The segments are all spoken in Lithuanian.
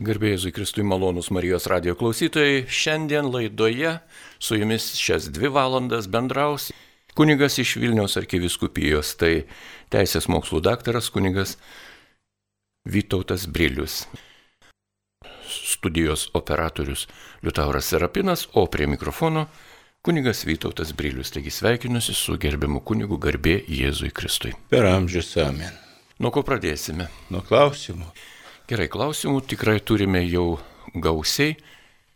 Garbėjai Kristui malonus Marijos radio klausytojai, šiandien laidoje su jumis šias dvi valandas bendraus kunigas iš Vilniaus arkiviskupijos, tai teisės mokslų daktaras kunigas Vytautas Brilius, studijos operatorius Liutauras Serapinas, o prie mikrofono kunigas Vytautas Brilius. Taigi sveikinusi su gerbiamu kunigu garbė Jėzui Kristui. Per amžius amen. Nuo ko pradėsime? Nuo klausimų. Gerai, klausimų tikrai turime jau gausiai.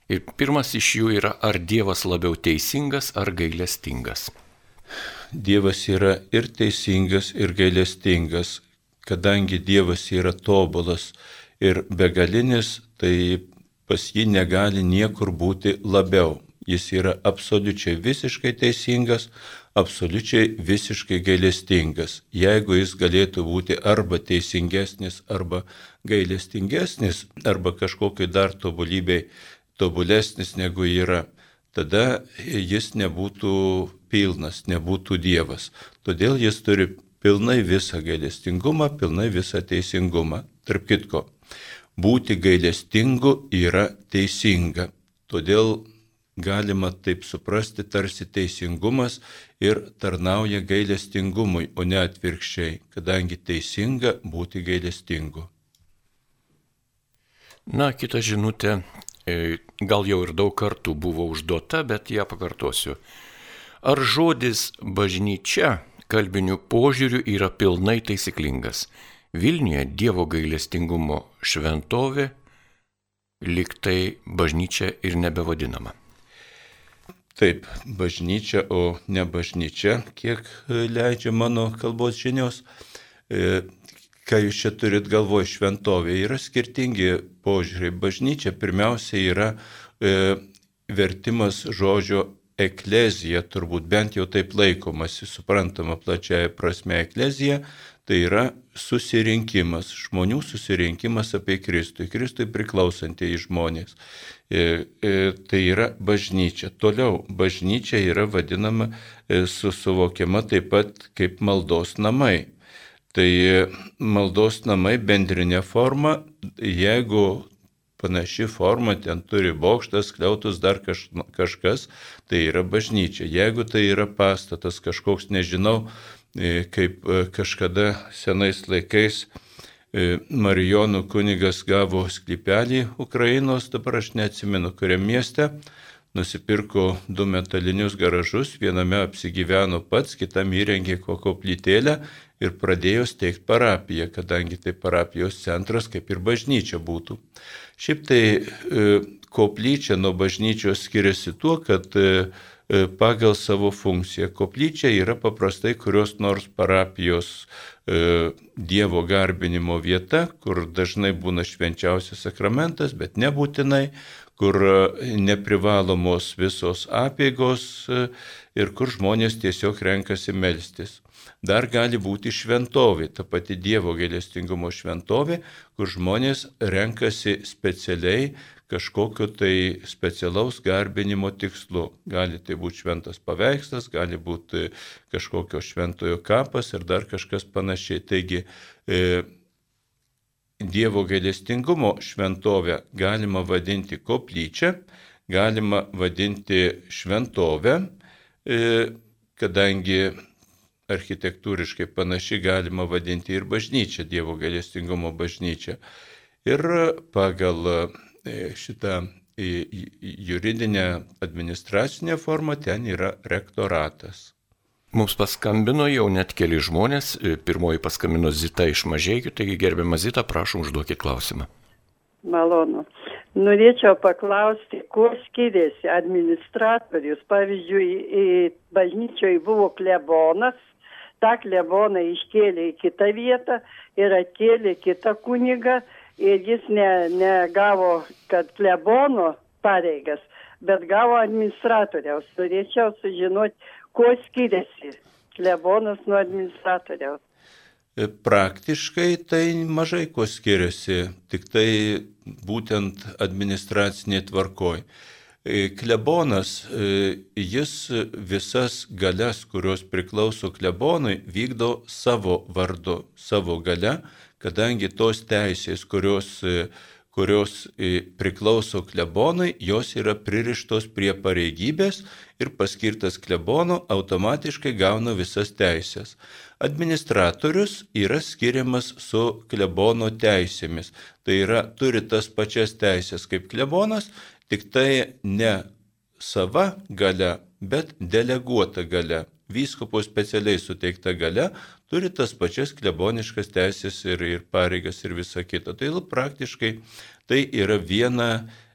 Ir pirmas iš jų yra, ar Dievas labiau teisingas ar gailestingas? Dievas yra ir teisingas, ir gailestingas. Kadangi Dievas yra tobulas ir begalinis, tai pas jį negali niekur būti labiau. Jis yra absoliučiai visiškai teisingas, absoliučiai visiškai gailestingas. Jeigu jis galėtų būti arba teisingesnis, arba gailestingesnis, arba kažkokiai dar tobulybei tobulesnis negu yra, tada jis nebūtų pilnas, nebūtų Dievas. Todėl jis turi pilnai visą gailestingumą, pilnai visą teisingumą. Tarp kitko, būti gailestingu yra teisinga. Todėl galima taip suprasti, tarsi teisingumas ir tarnauja gailestingumui, o ne atvirkščiai, kadangi teisinga būti gailestingu. Na, kita žinutė, e, gal jau ir daug kartų buvo užduota, bet ją pakartosiu. Ar žodis bažnyčia kalbiniu požiūriu yra pilnai taisyklingas? Vilniuje Dievo gailestingumo šventovė liktai bažnyčia ir nebevadinama. Taip, bažnyčia, o ne bažnyčia, kiek leidžia mano kalbos žinios. E, ką jūs čia turit galvoje šventovė, yra skirtingi požiūriai. Bažnyčia pirmiausia yra e, vertimas žodžio eklezija, turbūt bent jau taip laikomasi, suprantama plačiaja prasme eklezija, tai yra susirinkimas, žmonių susirinkimas apie Kristų, Kristui priklausantieji žmonės. E, e, tai yra bažnyčia. Toliau, bažnyčia yra vadinama, e, suvokiama taip pat kaip maldos namai. Tai maldos namai bendrinė forma, jeigu panaši forma, ten turi bokštas, kliautus, dar kaž, kažkas, tai yra bažnyčia. Jeigu tai yra pastatas kažkoks, nežinau, kaip kažkada senais laikais, E, Marijonų kunigas gavo sklypelį Ukrainos, dabar aš neatsimenu, kuriam mieste, nusipirko du metalinius garažus, viename apsigyveno pats, kitam įrengė kokio plytėlę ir pradėjo steigti parapiją, kadangi tai parapijos centras kaip ir bažnyčia būtų. Šiaip tai e, koplyčia nuo bažnyčios skiriasi tuo, kad e, pagal savo funkciją. Koplyčia yra paprastai kurios nors parapijos E, Dievo garbinimo vieta, kur dažnai būna švenčiausias sakramentas, bet nebūtinai, kur e, neprivalomos visos apėgos e, ir kur žmonės tiesiog renkasi melstis. Dar gali būti šventovė, ta pati Dievo gailestingumo šventovė, kur žmonės renkasi specialiai kažkokio tai specialaus garbinimo tikslu. Gali tai būti šventas paveikslas, gali būti kažkokio šventojo kapas ir dar kažkas panašiai. Taigi e, Dievo gailestingumo šventovę galima vadinti koplyčią, galima vadinti šventovę, e, kadangi architektūriškai panaši galima vadinti ir bažnyčią, Dievo gailestingumo bažnyčią. Ir pagal E, šitą juridinę administracinę formą ten yra rektoratas. Mums paskambino jau net keli žmonės, e, pirmoji paskambino Zita iš Mažiekių, taigi gerbiamą Zita, prašom užduokit klausimą. Malonu. Norėčiau paklausti, kuo skiriasi administratorius. Pavyzdžiui, bažnyčioje buvo klebonas, tą kleboną iškėlė į kitą vietą ir atkėlė kitą kunigą ir jis ne, negavo, kad klebono pareigas, bet gavo administratoriaus. Turėčiau sužinoti, kuo skiriasi klebonas nuo administratoriaus. Praktiškai tai mažai kuo skiriasi, tik tai būtent administracinė tvarkoj. E, klebonas, e, jis visas galias, kurios priklauso klebonui, vykdo savo vardu, savo gale, kadangi tos teisės, kurios, kurios e, priklauso klebonui, jos yra pririštos prie pareigybės ir paskirtas klebono automatiškai gauna visas teisės. Administratorius yra skiriamas su klebono teisėmis. Tai yra, turi tas pačias teisės kaip klebonas, tik tai ne sava gale, bet deleguota gale vyskupo specialiai suteikta gale turi tas pačias kleboniškas teisės ir, ir pareigas ir visa kita. Tai praktiškai tai yra viena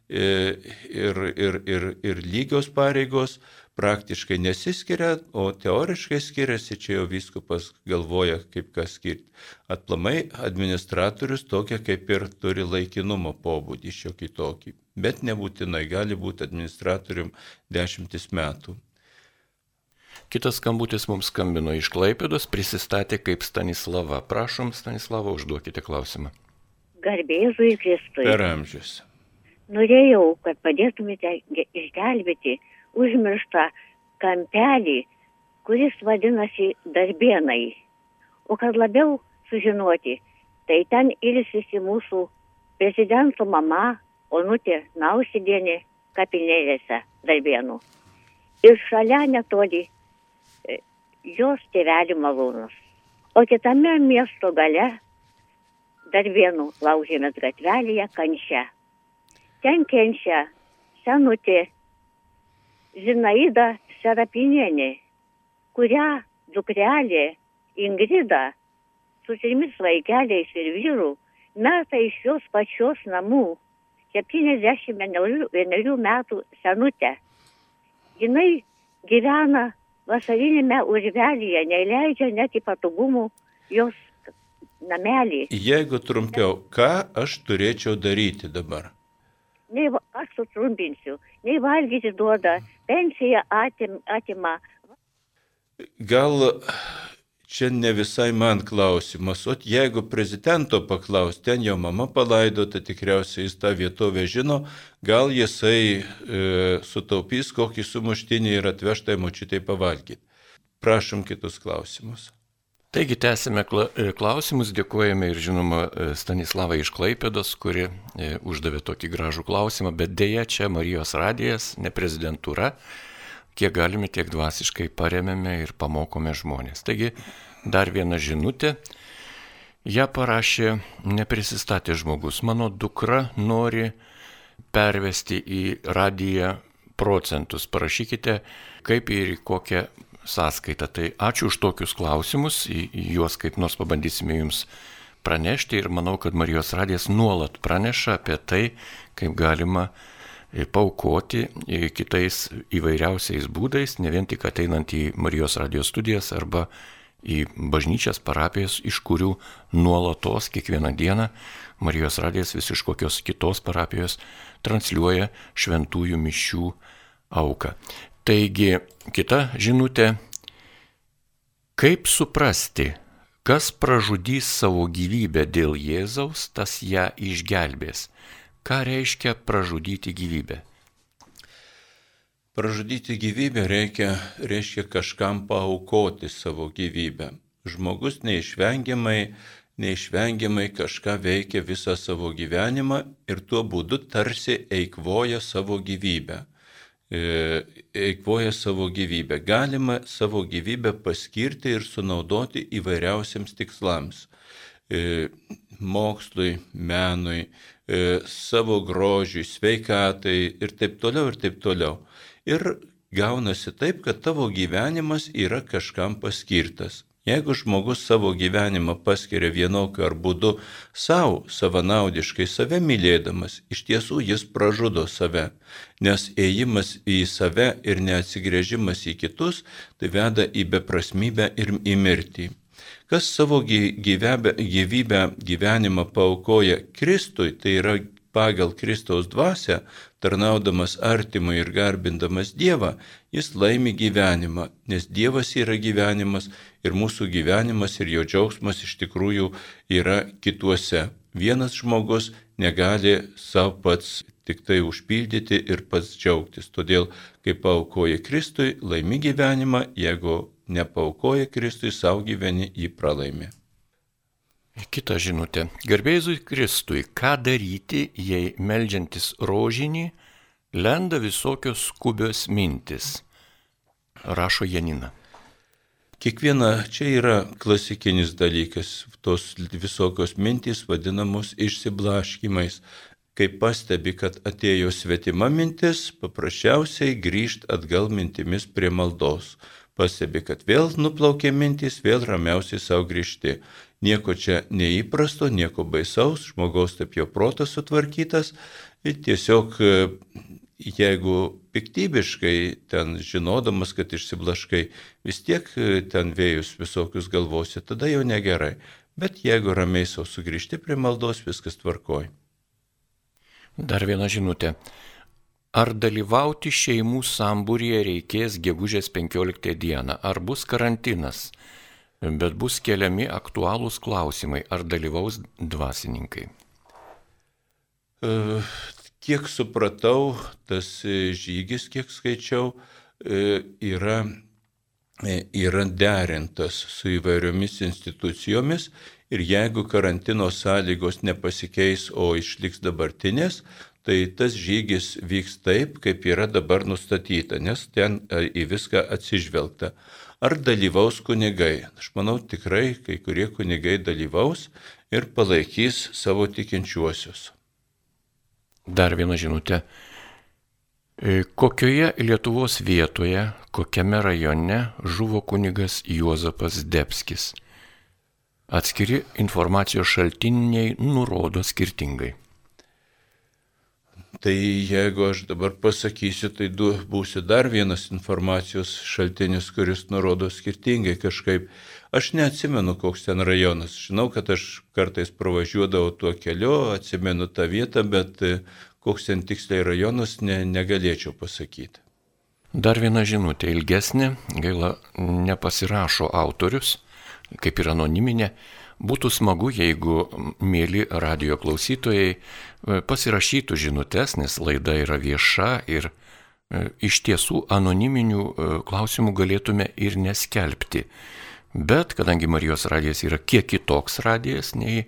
e, ir, ir, ir, ir lygios pareigos, praktiškai nesiskiria, o teoriškai skiriasi, čia jau vyskupas galvoja, kaip kas skirti. Atplamai administratorius tokia kaip ir turi laikinumo pobūdį šiokį tokį, bet nebūtinai gali būti administratorium dešimtis metų. Kitas skambutis mums skambino iš Klaipėdos, prisistatė kaip Stanislava. Prašom, Stanislava, užduokite klausimą. Garbėzui Kristui. Per amžius. Norėjau, kad padėtumėte išgelbėti užmirštą kampelį, kuris vadinasi Darbienai. O kad labiau sužinoti, tai ten ilsisi mūsų prezidento mama Onutė Nausidienė kapinėlėse Darbienų. Ir šalia netoli jos tėvelį malūnus. O kitame miesto gale dar vienu laužėmės gatvelėje kančia. Ten kenčia senutė Zinaida Serapinienė, kurią dukrelė Ingrida su trimis vaikeliais ir vyru meta iš jos pačios namų 71 metų senutę. Jinai gyvena vasarinėme urvelyje, neįleidžia net į patogumų jos namelį. Jeigu trumpiau, ką aš turėčiau daryti dabar? Nei, aš sutrumpinsiu, nei valgyti duoda, pensiją atim, atima. Gal čia ne visai man klausimas, o jeigu prezidento paklaus, ten jo mama palaidota, tikriausiai jis tą vietovę žino, gal jisai e, sutaupys kokį sumuštinį ir atvežtai močiutai pavalgyti. Prašom kitus klausimus. Taigi tęsime e, klausimus, dėkojame ir žinoma e, Stanislavai iš Klaipėdos, kuri e, uždavė tokį gražų klausimą, bet dėja čia Marijos radijas, ne prezidentūra, kiek galime, tiek dvasiškai paremėme ir pamokome žmonės. Taigi dar viena žinutė. Ja parašė neprisistatė žmogus. Mano dukra nori pervesti į radiją procentus. Parašykite, kaip ir kokią sąskaitą. Tai ačiū už tokius klausimus, juos kaip nors pabandysime jums pranešti ir manau, kad Marijos radijas nuolat praneša apie tai, kaip galima paukoti kitais įvairiausiais būdais, ne vien tik ateinant į Marijos radijos studijas arba į bažnyčias parapijas, iš kurių nuolatos kiekvieną dieną Marijos radijas vis iš kokios kitos parapijos transliuoja šventųjų mišių auką. Taigi, kita žinutė, kaip suprasti, kas pražudys savo gyvybę dėl Jėzaus, tas ją išgelbės. Ką reiškia pražudyti gyvybę? Pražudyti gyvybę reikia, reiškia kažkam paukoti savo gyvybę. Žmogus neišvengiamai, neišvengiamai kažką veikia visą savo gyvenimą ir tuo būdu tarsi eikvoja savo gyvybę. E, eikvoja savo gyvybę. Galima savo gyvybę paskirti ir sunaudoti įvairiausiams tikslams. E, mokslui, menui, E, savo grožiui, sveikatai ir taip toliau ir taip toliau. Ir gaunasi taip, kad tavo gyvenimas yra kažkam paskirtas. Jeigu žmogus savo gyvenimą paskiria vienokiu ar būdu savo, savanaudiškai save mylėdamas, iš tiesų jis pražudo save, nes ėjimas į save ir neatsigrėžimas į kitus, tai veda į beprasmybę ir į mirtį. Kas savo gyvybę, gyvybę gyvenimą paukoja Kristui, tai yra pagal Kristaus dvasę, tarnaudamas artimui ir garbindamas Dievą, jis laimi gyvenimą, nes Dievas yra gyvenimas ir mūsų gyvenimas ir jo džiaugsmas iš tikrųjų yra kituose. Vienas žmogus negali savo pats tik tai užpildyti ir pats džiaugtis. Todėl, kai paukoja Kristui, laimi gyvenimą, jeigu nepaukoja Kristui, savo gyvenį jį pralaimi. Kita žinutė. Garbėjai Kristui, ką daryti, jei melžiantis rožinį lenda visokios skubios mintis? Rašo Janina. Kiekviena čia yra klasikinis dalykas, tos visokios mintys vadinamos išsiblaškimais. Kai pastebi, kad atėjo svetima mintis, paprasčiausiai grįžt atgal mintimis prie maldos. Pastebi, kad vėl nuplaukė mintys, vėl ramiausiai savo grįžti. Nieko čia neįprasto, nieko baisaus, žmogaus taip jo protas sutvarkytas. Ir tiesiog jeigu piktybiškai ten žinodamas, kad išsiblaškai, vis tiek ten vėjus visokius galvosi, tada jau negerai. Bet jeigu ramiai savo sugrįžti prie maldos, viskas tvarkoj. Dar viena žinutė. Ar dalyvauti šeimų sambūryje reikės gegužės 15 dieną? Ar bus karantinas? Bet bus keliami aktualūs klausimai, ar dalyvaus dvasininkai. E, kiek supratau, tas žygis, kiek skaičiau, e, yra, e, yra derintas su įvairiomis institucijomis ir jeigu karantino sąlygos nepasikeis, o išliks dabartinės, tai tas žygis vyks taip, kaip yra dabar nustatyta, nes ten į viską atsižvelgta ar dalyvaus kunigai. Aš manau, tikrai kai kurie kunigai dalyvaus ir palaikys savo tikinčiuosius. Dar viena žinutė. E, kokioje Lietuvos vietoje, kokiame rajone žuvo kunigas Juozapas Debskis? Atskiri informacijos šaltiniai nurodo skirtingai. Tai jeigu aš dabar pasakysiu, tai du, būsiu dar vienas informacijos šaltinis, kuris nurodo skirtingai kažkaip. Aš neatsimenu, koks ten rajonas. Žinau, kad aš kartais pravažiuodavau tuo keliu, atsimenu tą vietą, bet e, koks ten tiksliai rajonas ne, negalėčiau pasakyti. Dar viena žinutė ilgesnė, gaila nepasirašo autorius, kaip ir anoniminė. Būtų smagu, jeigu mėly radio klausytojai pasirašytų žinutės, nes laida yra vieša ir e, iš tiesų anoniminių e, klausimų galėtume ir neskelbti. Bet kadangi Marijos radijas yra kiek kitoks radijas nei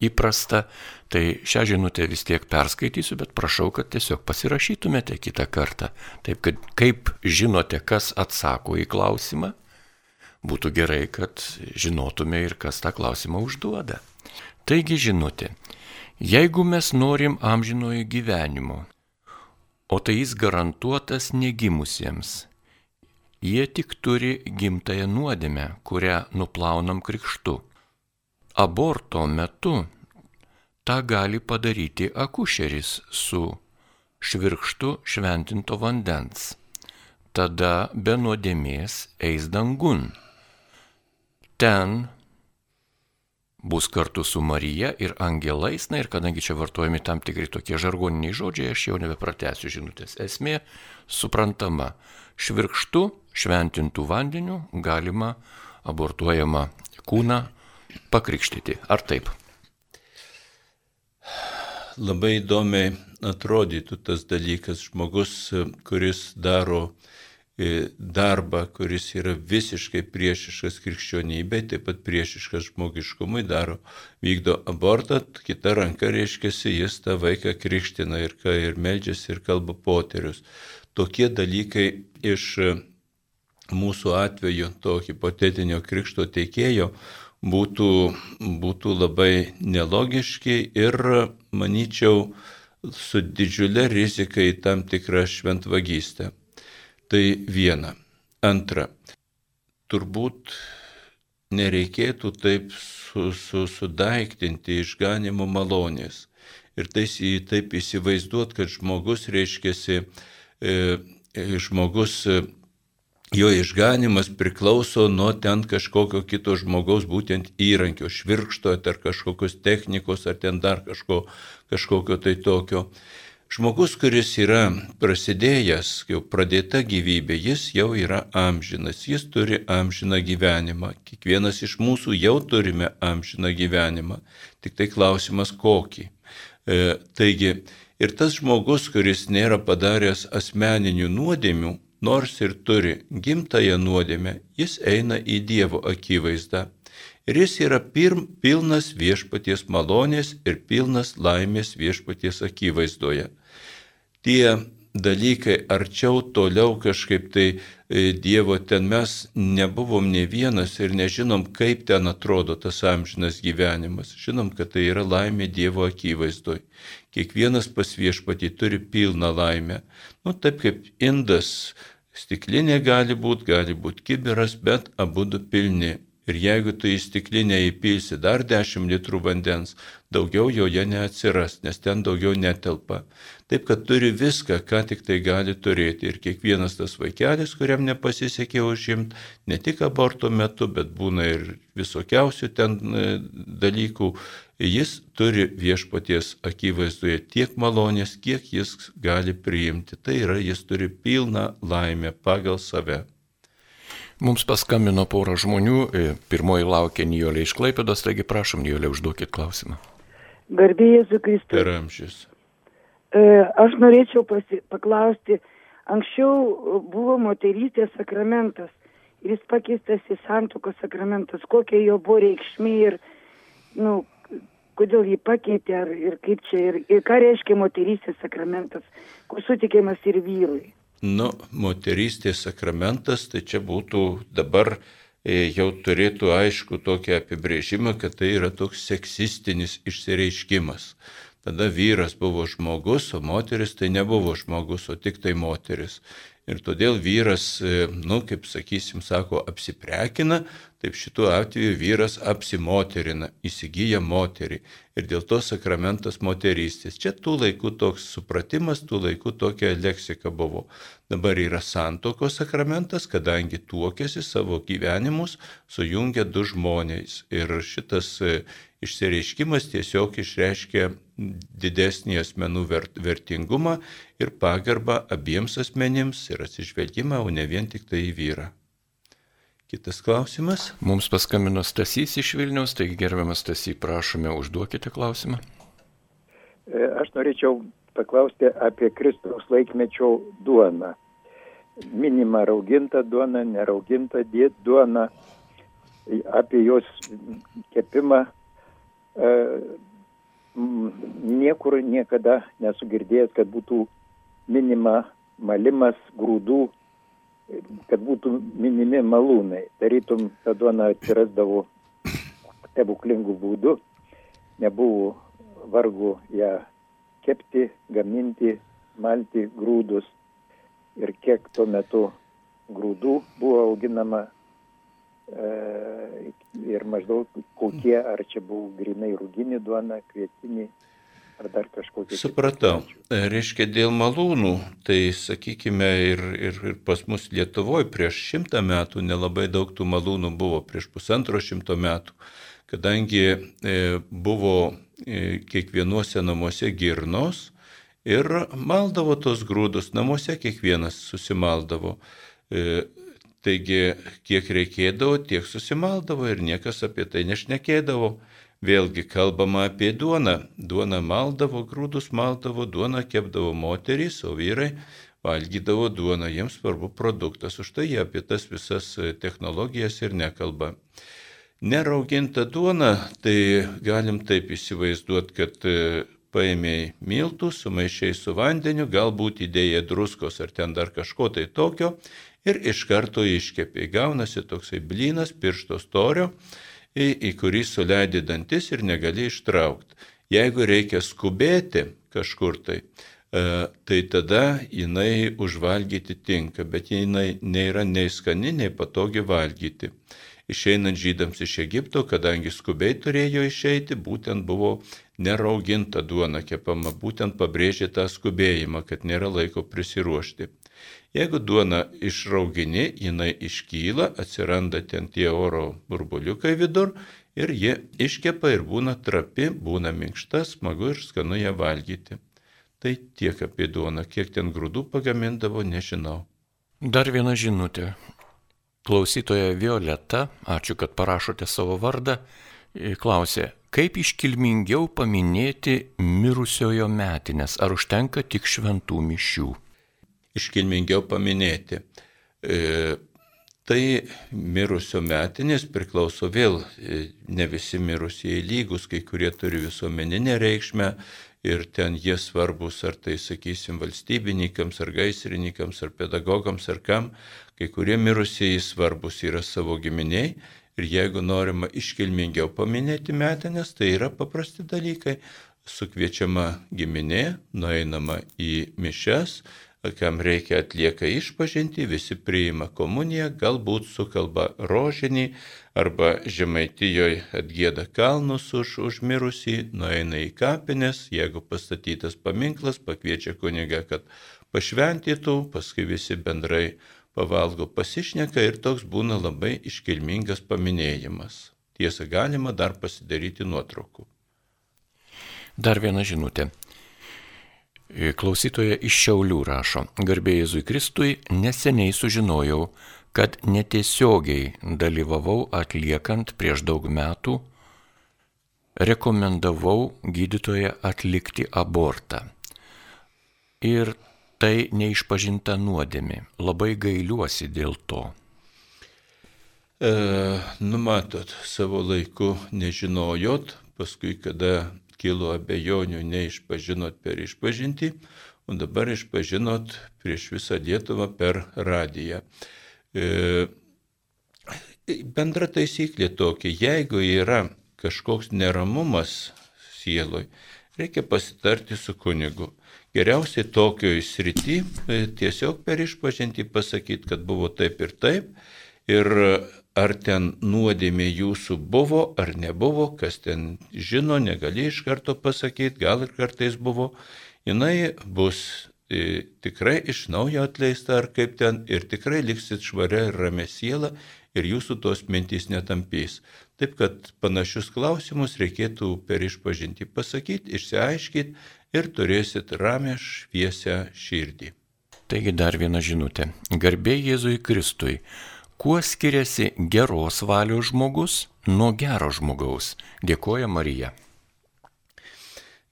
įprasta, tai šią žinutę vis tiek perskaitysiu, bet prašau, kad tiesiog pasirašytumėte kitą kartą. Taip, kad kaip žinote, kas atsako į klausimą, būtų gerai, kad žinotume ir kas tą klausimą užduoda. Taigi žinutė, jeigu mes norim amžinojo gyvenimo, o tai jis garantuotas negimusiems, jie tik turi gimtąją nuodėmę, kurią nuplaunam krikštu. Aborto metu tą gali padaryti akušeris su švirkštu šventinto vandens. Tada be nuodėmės eis dangun ten bus kartu su Marija ir angelais, na ir kadangi čia vartojami tam tikri tokie žargoniniai žodžiai, aš jau nebepratęsiu žinutės. Esmė suprantama, švirkštu šventintų vandeniu galima abortuojama kūną pakrikštyti. Ar taip? Labai įdomiai atrodytų tas dalykas, žmogus, kuris daro darbą, kuris yra visiškai priešiškas krikščionybei, taip pat priešiškas žmogiškumui, daro, vykdo abortą, kita ranka reiškia, jis tą vaiką krikština ir, ir meldžiasi ir kalba poterius. Tokie dalykai iš mūsų atveju, to hipotetinio krikšto teikėjo, būtų, būtų labai nelogiški ir, manyčiau, su didžiulė rizika į tam tikrą šventvagystę. Tai viena. Antra, turbūt nereikėtų taip su, su, sudaiktinti išganimo malonės. Ir tai, taip įsivaizduot, kad žmogus reiškiasi, e, e, žmogus, e, jo išganimas priklauso nuo ten kažkokio kito žmogaus būtent įrankio, švirkšto, ar kažkokios technikos, ar ten dar kažko, kažkokio tai tokio. Žmogus, kuris yra prasidėjęs, jau pradėta gyvybė, jis jau yra amžinas, jis turi amžiną gyvenimą. Kiekvienas iš mūsų jau turime amžiną gyvenimą, tik tai klausimas kokį. E, taigi, ir tas žmogus, kuris nėra padaręs asmeninių nuodėmių, nors ir turi gimtąją nuodėmę, jis eina į Dievo akivaizdą. Ir jis yra pirm, pilnas viešpaties malonės ir pilnas laimės viešpaties akivaizdoje. Tie dalykai arčiau, toliau kažkaip tai e, Dievo ten mes nebuvom ne vienas ir nežinom, kaip ten atrodo tas amžinas gyvenimas. Žinom, kad tai yra laimė Dievo akivaizdoj. Kiekvienas pas viešpatį turi pilną laimę. Nu, taip kaip indas, stiklinė gali būti, gali būti kiberas, bet abu du pilni. Ir jeigu tu į stiklinę įpilsi dar 10 litrų vandens, daugiau joje neatsiras, nes ten daugiau netelpa. Taip kad turi viską, ką tik tai gali turėti. Ir kiekvienas tas vaikelis, kuriam nepasisekė užimti, ne tik aborto metu, bet būna ir visokiausių ten e, dalykų, jis turi viešpaties akivaizdoje tiek malonės, kiek jis gali priimti. Tai yra, jis turi pilną laimę pagal save. Mums paskambino pora žmonių, e, pirmoji laukia Nijolė iš Klaipėdos, taigi prašom Nijolė užduokit klausimą. Garbėjai Jėzų Kristų. Per amžius. E, aš norėčiau pasi, paklausti, anksčiau buvo moterystės sakramentas ir jis pakeistas į santokos sakramentas, kokia jo buvo reikšmė ir, nu, kodėl jį pakeitė ar, ir kaip čia, ir, ir ką reiškia moterystės sakramentas, kur sutikiamas ir vyrui. Nu, moterystės sakramentas, tai čia būtų dabar e, jau turėtų aišku tokį apibrėžimą, kad tai yra toks seksistinis išsireiškimas. Tada vyras buvo žmogus, o moteris tai nebuvo žmogus, o tik tai moteris. Ir todėl vyras, e, nu, kaip sakysim, sako, apsiprekina, taip šituo atveju vyras apsimoterina, įsigyja moterį. Ir dėl to sakramentas moterystės. Čia tų laikų toks supratimas, tų laikų tokia leksika buvo. Dabar yra santokos sakramentas, kadangi tuokėsi savo gyvenimus, sujungia du žmonės. Ir šitas e, išsireiškimas tiesiog išreiškia didesnį asmenų vertingumą ir pagarbą abiems asmenims ir atsižvelgimą, o ne vien tik tai į vyrą. Kitas klausimas. Mums paskambino Stasys iš Vilniaus, taigi gerbiamas Stasy, prašome, užduokite klausimą. E, aš norėčiau paklausti apie Kristaus laikmečio duoną. Minima rauginta duona, nerauginta duona, apie jos kepimą E, niekur niekada nesu girdėjęs, kad būtų minima malimas grūdų, kad būtų minimi malūnai. Tarytum, ta duona atsirasdavo stebuklingų būdų, nebuvo vargu ją kepti, gaminti, malti grūdus. Ir kiek tuo metu grūdų buvo auginama E, ir maždaug kokie, ar čia buvo grinai rūginį duona, kvietinį, ar dar kažkokie. Supratau. Reiškia, dėl malūnų, tai sakykime, ir, ir, ir pas mus Lietuvoje prieš šimtą metų nelabai daug tų malūnų buvo, prieš pusantro šimto metų, kadangi e, buvo e, kiekvienuose namuose girnos ir maldavo tos grūdus, namuose kiekvienas susimaldavo. E, Taigi, kiek reikėdavo, tiek susimaldavo ir niekas apie tai nešnekėdavo. Vėlgi kalbama apie duoną. Duoną maldavo, grūdus maldavo, duoną kepdavo moterys, o vyrai valgydavo duoną. Jiems svarbu produktas, už tai jie apie tas visas technologijas ir nekalba. Nerauginta duona, tai galim taip įsivaizduoti, kad e, paėmėjai miltų, sumaišiai su vandeniu, galbūt įdėjai druskos ar ten dar kažko tai tokio ir iš karto iškepė. Gaunasi toksai blynas piršto storio, į, į kurį suleidži dantis ir negali ištraukti. Jeigu reikia skubėti kažkur tai, e, tai tada jinai užvalgyti tinka, bet jinai nėra nei skani, nei patogi valgyti. Išeinant žydams iš Egipto, kadangi skubiai turėjo išeiti, būtent buvo nerauginta duona kepama, būtent pabrėžė tą skubėjimą, kad nėra laiko prisiruošti. Jeigu duona išraugini, jinai iškyla, atsiranda ten tie oro burbuliukai vidur ir jie iškepa ir būna trapi, būna minkšta, smagu ir skanu ją valgyti. Tai tiek apie duoną, kiek ten grūdų pagamindavo, nežinau. Dar viena žinutė. Klausytoja Violeta, ačiū, kad parašote savo vardą, klausė, kaip iškilmingiau paminėti mirusiojo metinės, ar užtenka tik šventų mišių? Iškilmingiau paminėti. E, tai mirusio metinės priklauso vėl, e, ne visi mirusieji lygus, kai kurie turi visuomeninę reikšmę ir ten jie svarbus, ar tai, sakysim, valstybininkams, ar gaisrininkams, ar pedagogams, ar kam, kai kurie mirusieji svarbus yra savo giminiai. Ir jeigu norima iškilmingiau paminėti metinės, tai yra paprasti dalykai. Sukviečiama giminė, nueinama į mišes, kam reikia atlieka išpažinti, visi priima komuniją, galbūt sukalba rožinį arba žemaitijoje atgėda kalnus už užmirusį, nueina į kapines, jeigu pastatytas paminklas, pakviečia kunigą, kad pašventytų, paskui visi bendrai pavalgo pasišneka ir toks būna labai iškilmingas paminėjimas. Tiesa, galima dar pasidaryti nuotraukų. Dar viena žinutė. Klausytoja iš Šiaulių rašo, garbė Jėzui Kristui, neseniai sužinojau, kad netiesiogiai dalyvavau atliekant prieš daug metų, rekomendavau gydytoje atlikti abortą. Ir tai neišpažinta nuodėmė. Labai gailiuosi dėl to. E, numatot, savo laiku nežinojot, paskui, kada kilo abejonių, neišpažinot per išpažinti, o dabar išpažinot prieš visą Lietuvą per radiją. E, bendra taisyklė tokia, jeigu yra kažkoks neramumas sieloj, reikia pasitarti su kunigu. Geriausiai tokioj srity e, tiesiog per išpažinti pasakyti, kad buvo taip ir taip. Ir ar ten nuodėmė jūsų buvo ar nebuvo, kas ten žino, negali iš karto pasakyti, gal ir kartais buvo, jinai bus e, tikrai iš naujo atleista ar kaip ten ir tikrai liksit švaria ir ramė siela ir jūsų tos mintys netampys. Taip kad panašius klausimus reikėtų per išpažinti pasakyti, išsiaiškiti ir turėsit ramę šviesę širdį. Taigi dar viena žinutė. Garbė Jėzui Kristui. Kuo skiriasi geros valios žmogus nuo gero žmogaus? Dėkoja Marija.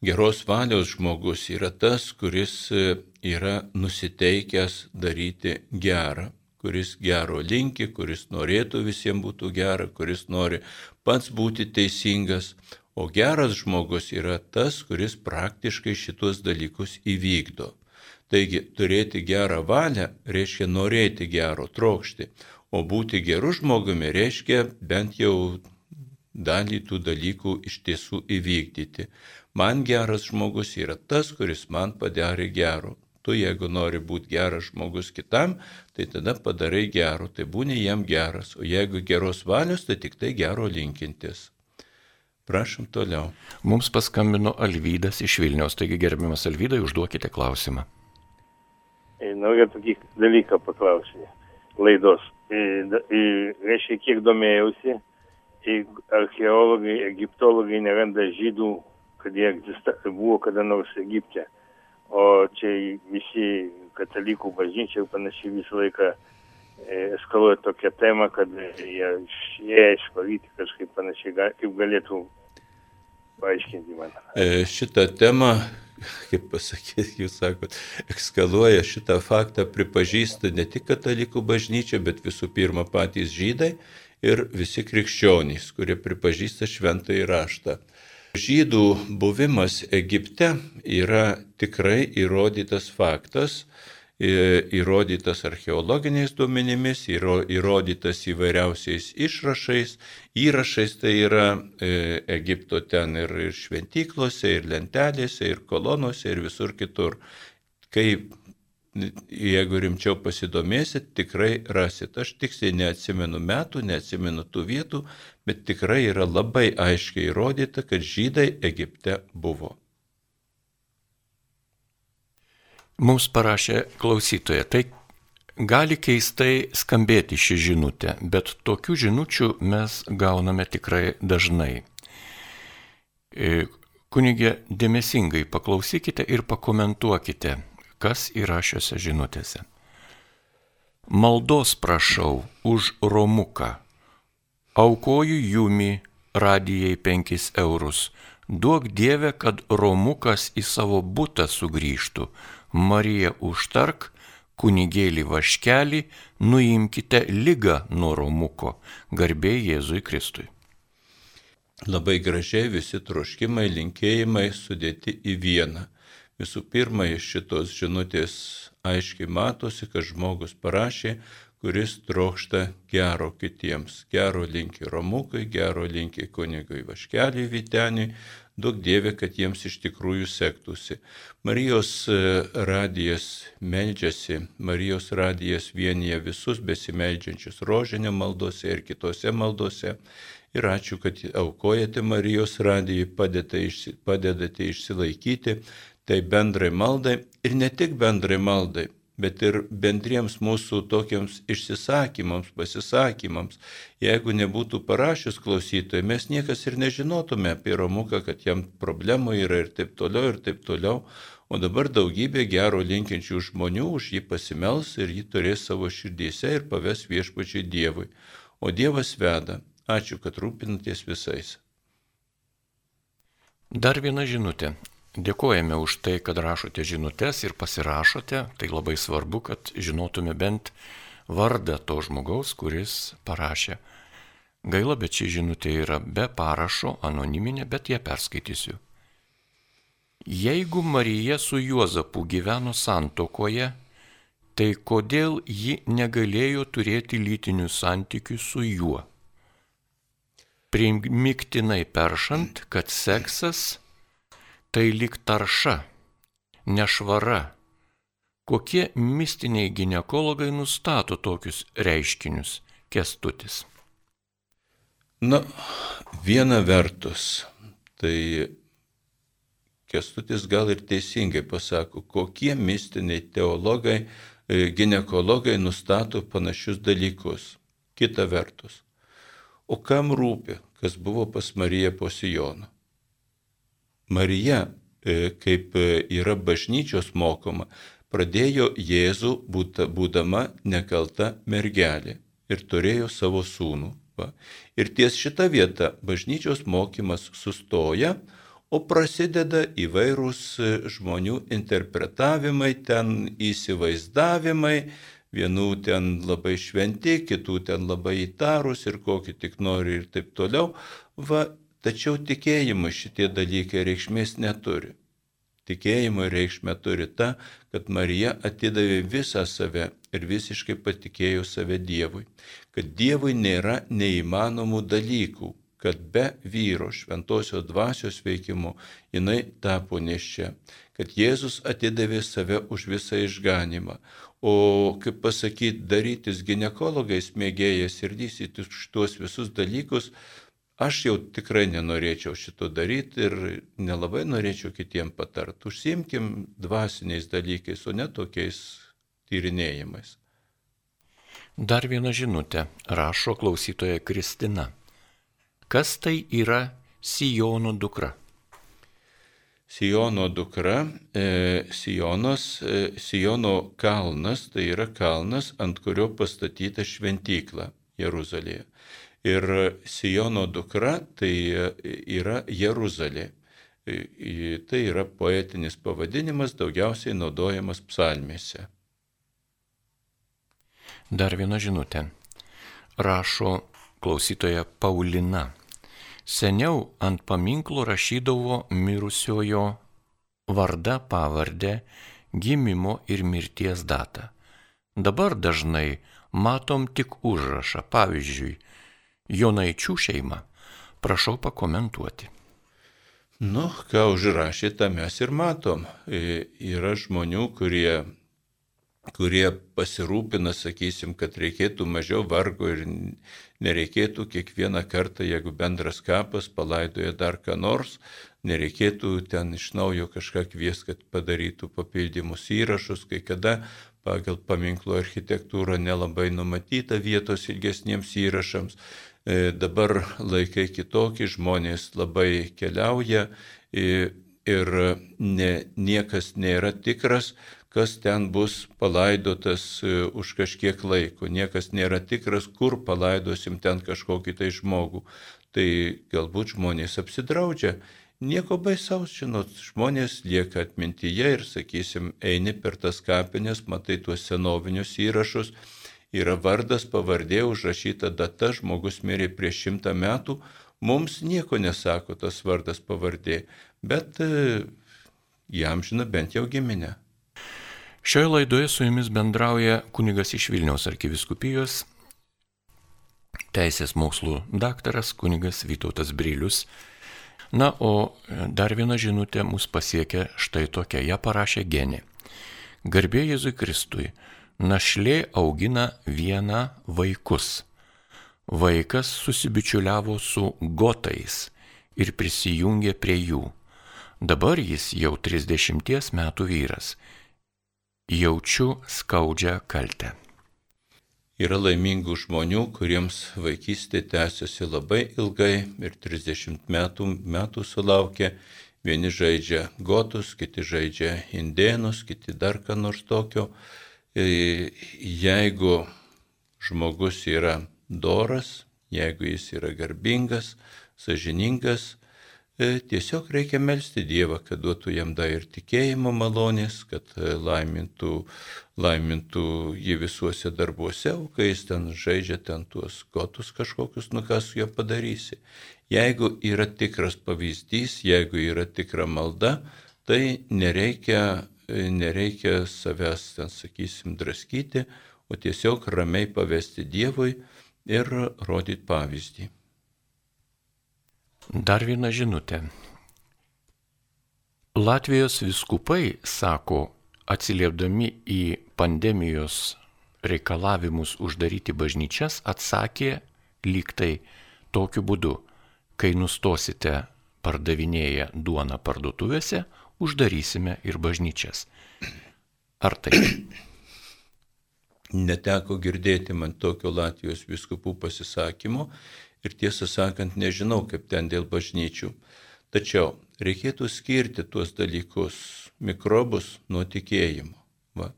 Geros valios žmogus yra tas, kuris e, yra nusiteikęs daryti gerą, kuris gero linki, kuris norėtų visiems būtų gera, kuris nori pats būti teisingas. O geras žmogus yra tas, kuris praktiškai šitos dalykus įvykdo. Taigi turėti gerą valią reiškia norėti gero, trokšti, O būti geru žmogumi reiškia bent jau dalį tų dalykų iš tiesų įvykdyti. Man geras žmogus yra tas, kuris man padarė gero. Tu jeigu nori būti geras žmogus kitam, tai tada padarai gero, tai būni jam geras. O jeigu geros valios, tai tik tai gero linkintis. Prašom toliau. Mums paskambino Alvydas iš Vilniaus, taigi gerbiamas Alvydai, užduokite klausimą. Noriu tokį dalyką paklausyti laidos reiškia, kiek domėjausi, archeologai, egiptologai neranda žydų, kad jie egzista, buvo kada nors Egipte. O čia visi katalikų bažnyčiai panašiai visą laiką eskaluoja tokią temą, kad jie išėję išvaryti kažkaip panašiai, kaip galėtų paaiškinti man. Šitą temą kaip pasakyti, jūs sakot, ekskaluoja šitą faktą, pripažįsta ne tik katalikų bažnyčia, bet visų pirma patys žydai ir visi krikščionys, kurie pripažįsta šventąjį raštą. Žydų buvimas Egipte yra tikrai įrodytas faktas įrodytas archeologiniais duomenimis, įrodytas įvairiausiais išrašais. Įrašais tai yra e, Egipto ten ir, ir šventyklose, ir lentelėse, ir kolonose, ir visur kitur. Kai jeigu rimčiau pasidomėsit, tikrai rasit. Aš tiksliai neatsimenu metų, neatsimenu tų vietų, bet tikrai yra labai aiškiai įrodyta, kad žydai Egipte buvo. Mums parašė klausytoja, tai gali keistai skambėti ši žinutė, bet tokių žinučių mes gauname tikrai dažnai. E, kunigė, dėmesingai paklausykite ir pakomentuokite, kas yra šiuose žinutėse. Maldos prašau už romuką. Aukoju jumi radijai 5 eurus. Duok Dieve, kad romukas į savo būtą sugrįžtų Marija užtark, kunigėlį vaškelį, nuimkite lygą nuo romuko, garbė Jėzui Kristui. Labai gražiai visi troškimai, linkėjimai sudėti į vieną. Visų pirma, iš šitos žinutės aiškiai matosi, kad žmogus parašė, kuris trokšta gero kitiems. Gero linki Romukai, gero linki kunigui Vaškeliui Viteniui, daug dievė, kad jiems iš tikrųjų sektųsi. Marijos e, radijas meldžiasi, Marijos radijas vienyje visus besimeldžiančius rožinio maldose ir kitose maldose. Ir ačiū, kad aukojate Marijos radijai, padedate, išsi, padedate išsilaikyti, tai bendrai maldai ir ne tik bendrai maldai, bet ir bendriems mūsų tokiems išsisakymams, pasisakymams. Jeigu nebūtų parašius klausytojai, mes niekas ir nežinotume apie Romuką, kad jam problemų yra ir taip toliau, ir taip toliau. O dabar daugybė gero linkiančių žmonių už jį pasimels ir jį turės savo širdyse ir paves viešpačiai Dievui. O Dievas veda. Ačiū, kad rūpinatės visais. Dar viena žinutė. Dėkojame už tai, kad rašote žinutės ir pasirašote. Tai labai svarbu, kad žinotume bent vardą to žmogaus, kuris parašė. Gaila, bet ši žinutė yra be parašo, anoniminė, bet ją perskaitysiu. Jeigu Marija su Juozapu gyveno santokoje, tai kodėl ji negalėjo turėti lytinių santykių su juo? Primiktinai peršant, kad seksas tai lik tarša, nešvara. Kokie mistiniai gynekologai nustato tokius reiškinius, kestutis? Na, viena vertus, tai kestutis gal ir teisingai pasako, kokie mistiniai teologai, e, gynekologai nustato panašius dalykus. Kita vertus, o kam rūpi, kas buvo pas Mariją po Sijoną? Marija, e, kaip e, yra bažnyčios mokoma, pradėjo Jėzų būdama nekalta mergelė ir turėjo savo sūnų. Va. Ir ties šita vieta bažnyčios mokymas sustoja, o prasideda įvairūs e, žmonių interpretavimai, ten įsivaizdavimai, vienų ten labai šventi, kitų ten labai įtarus ir kokį tik nori ir taip toliau. Va, Tačiau tikėjimui šitie dalykai reikšmės neturi. Tikėjimo reikšmė turi ta, kad Marija atidavė visą save ir visiškai patikėjo save Dievui, kad Dievui nėra neįmanomų dalykų, kad be vyro šventosios dvasios veikimo jinai tapo neščia, kad Jėzus atidavė save už visą išganimą, o kaip pasakyti, darytis gynekologais mėgėjas ir dysyti tuos visus dalykus, Aš jau tikrai nenorėčiau šito daryti ir nelabai norėčiau kitiem patart. Užsimkim dvasiniais dalykais, o ne tokiais tyrinėjimais. Dar viena žinutė rašo klausytoja Kristina. Kas tai yra Sijono dukra? Sijono dukra, e, Sijonas, e, Sijono kalnas, tai yra kalnas, ant kurio pastatyta šventykla Jeruzalėje. Ir Sijono dukra tai yra Jeruzalė. Tai yra poetinis pavadinimas, daugiausiai naudojamas psalmėse. Dar viena žinutė. Rašo klausytoja Paulina. Seniau ant paminklo rašydavo mirusiojo vardą, pavardę, gimimo ir mirties datą. Dabar dažnai matom tik užrašą, pavyzdžiui, Jonaičių šeima. Prašau pakomentuoti. Nu, ką užrašė, tą mes ir matom. E, yra žmonių, kurie, kurie pasirūpina, sakysim, kad reikėtų mažiau vargo ir nereikėtų kiekvieną kartą, jeigu bendras kapas palaidoja dar ką nors, nereikėtų ten iš naujo kažką kvies, kad padarytų papildymus įrašus, kai kada pagal paminklo architektūrą nelabai numatyta vietos ilgesniems įrašams. E, dabar laikai kitokie, žmonės labai keliauja ir ne, niekas nėra tikras, kas ten bus palaidotas e, už kažkiek laiko. Niekas nėra tikras, kur palaidosim ten kažkokį tai žmogų. Tai galbūt žmonės apsidraudžia Nieko baisaus, žinot, žmonės lieka atmintyje ir, sakysim, eini per tas kapines, matai tuos senovinius įrašus, yra vardas, pavardė, užrašyta data, žmogus mirė prieš šimtą metų, mums nieko nesako tas vardas pavardė, bet e, jam žino bent jau giminę. Šioje laidoje su jumis bendrauja kunigas iš Vilniaus arkiviskupijos, teisės mokslų daktaras kunigas Vytautas Brilius. Na, o dar viena žinutė mus pasiekė štai tokia, ją parašė genė. Garbė Jėzui Kristui, našlė augina vieną vaikus. Vaikas susibičiuliavo su gotais ir prisijungė prie jų. Dabar jis jau 30 metų vyras. Jaučiu skaudžią kaltę. Yra laimingų žmonių, kuriems vaikystė tęsiasi labai ilgai ir 30 metų, metų sulaukia. Vieni žaidžia gotus, kiti žaidžia indėnus, kiti dar ką nors tokio. E, jeigu žmogus yra doras, jeigu jis yra garbingas, sažiningas, e, tiesiog reikia melstį Dievą, kad duotų jam dar ir tikėjimo malonės, kad e, laimintų, laimintų jį visuose darbuose, o kai jis ten žaidžia ten tuos kotus kažkokius, nu kas su juo padarysi. Jeigu yra tikras pavyzdys, jeigu yra tikra malda, tai nereikia nereikia savęs, ten sakysim, draskyti, o tiesiog ramiai pavesti Dievui ir rodyti pavyzdį. Dar viena žinutė. Latvijos viskupai sako, atsiliepdami į pandemijos reikalavimus uždaryti bažnyčias, atsakė lyg tai tokiu būdu, kai nustosite pardavinėję duoną parduotuvėse, uždarysime ir bažnyčias. Ar tai? Neteko girdėti man tokio Latvijos viskupų pasisakymo ir tiesą sakant nežinau, kaip ten dėl bažnyčių. Tačiau reikėtų skirti tuos dalykus, mikrobus nuo tikėjimo. Va.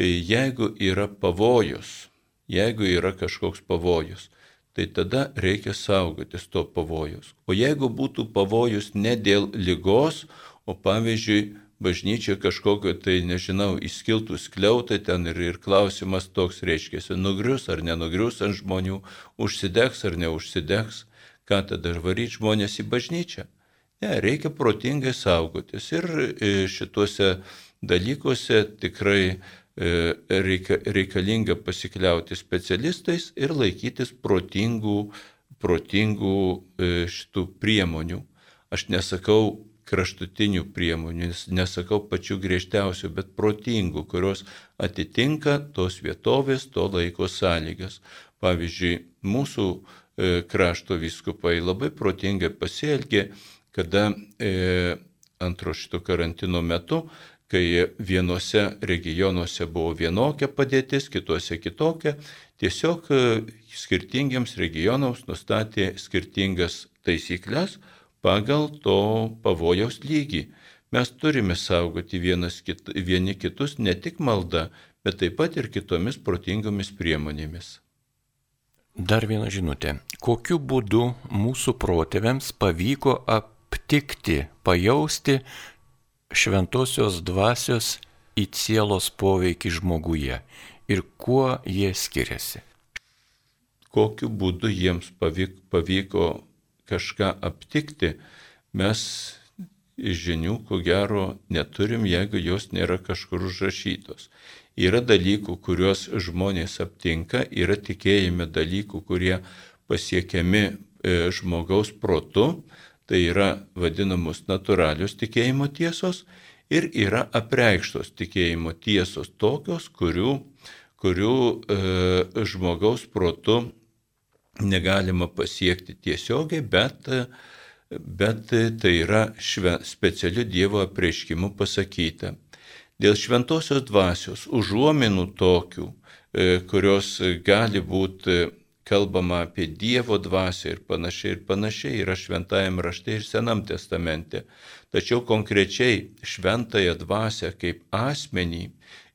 Jeigu yra pavojus, jeigu yra kažkoks pavojus, tai tada reikia saugotis to pavojus. O jeigu būtų pavojus ne dėl lygos, O pavyzdžiui, bažnyčia kažkokio tai, nežinau, įskiltų skliautai ten ir, ir klausimas toks reiškia, nugrius ar nenugrius ant žmonių, užsidegs ar neužsidegs, ką tada varyti žmonės į bažnyčią. Ne, reikia protingai saugotis ir e, šituose dalykuose tikrai e, reika, reikalinga pasikliauti specialistais ir laikytis protingų, protingų e, šitų priemonių. Aš nesakau kraštutinių priemonių, nesakau pačių griežčiausių, bet protingų, kurios atitinka tos vietovės, to laiko sąlygas. Pavyzdžiui, mūsų e, krašto viskupai labai protingai pasielgė, kada e, antro šito karantino metu, kai vienose regionuose buvo vienokia padėtis, kitose kitokia, tiesiog e, skirtingiams regionams nustatė skirtingas taisyklės, pagal to pavojaus lygį. Mes turime saugoti kit, vieni kitus ne tik malda, bet taip pat ir kitomis protingomis priemonėmis. Dar viena žinutė. Kokiu būdu mūsų protėviams pavyko aptikti, pajausti šventosios dvasios į sielos poveikį žmoguje ir kuo jie skiriasi? Kokiu būdu jiems pavyko kažką aptikti, mes žinių, ko gero, neturim, jeigu jos nėra kažkur užrašytos. Yra dalykų, kuriuos žmonės aptinka, yra tikėjime dalykų, kurie pasiekiami e, žmogaus protu, tai yra vadinamos natūralios tikėjimo tiesos ir yra apreikštos tikėjimo tiesos tokios, kurių, kurių e, žmogaus protu negalima pasiekti tiesiogiai, bet, bet tai yra šve, specialiu Dievo apreiškimu pasakyta. Dėl šventosios dvasios užuominų tokių, e, kurios gali būti kalbama apie Dievo dvasę ir panašiai ir panašiai yra šventajame rašte ir senam testamente. Tačiau konkrečiai šventąją dvasę kaip asmenį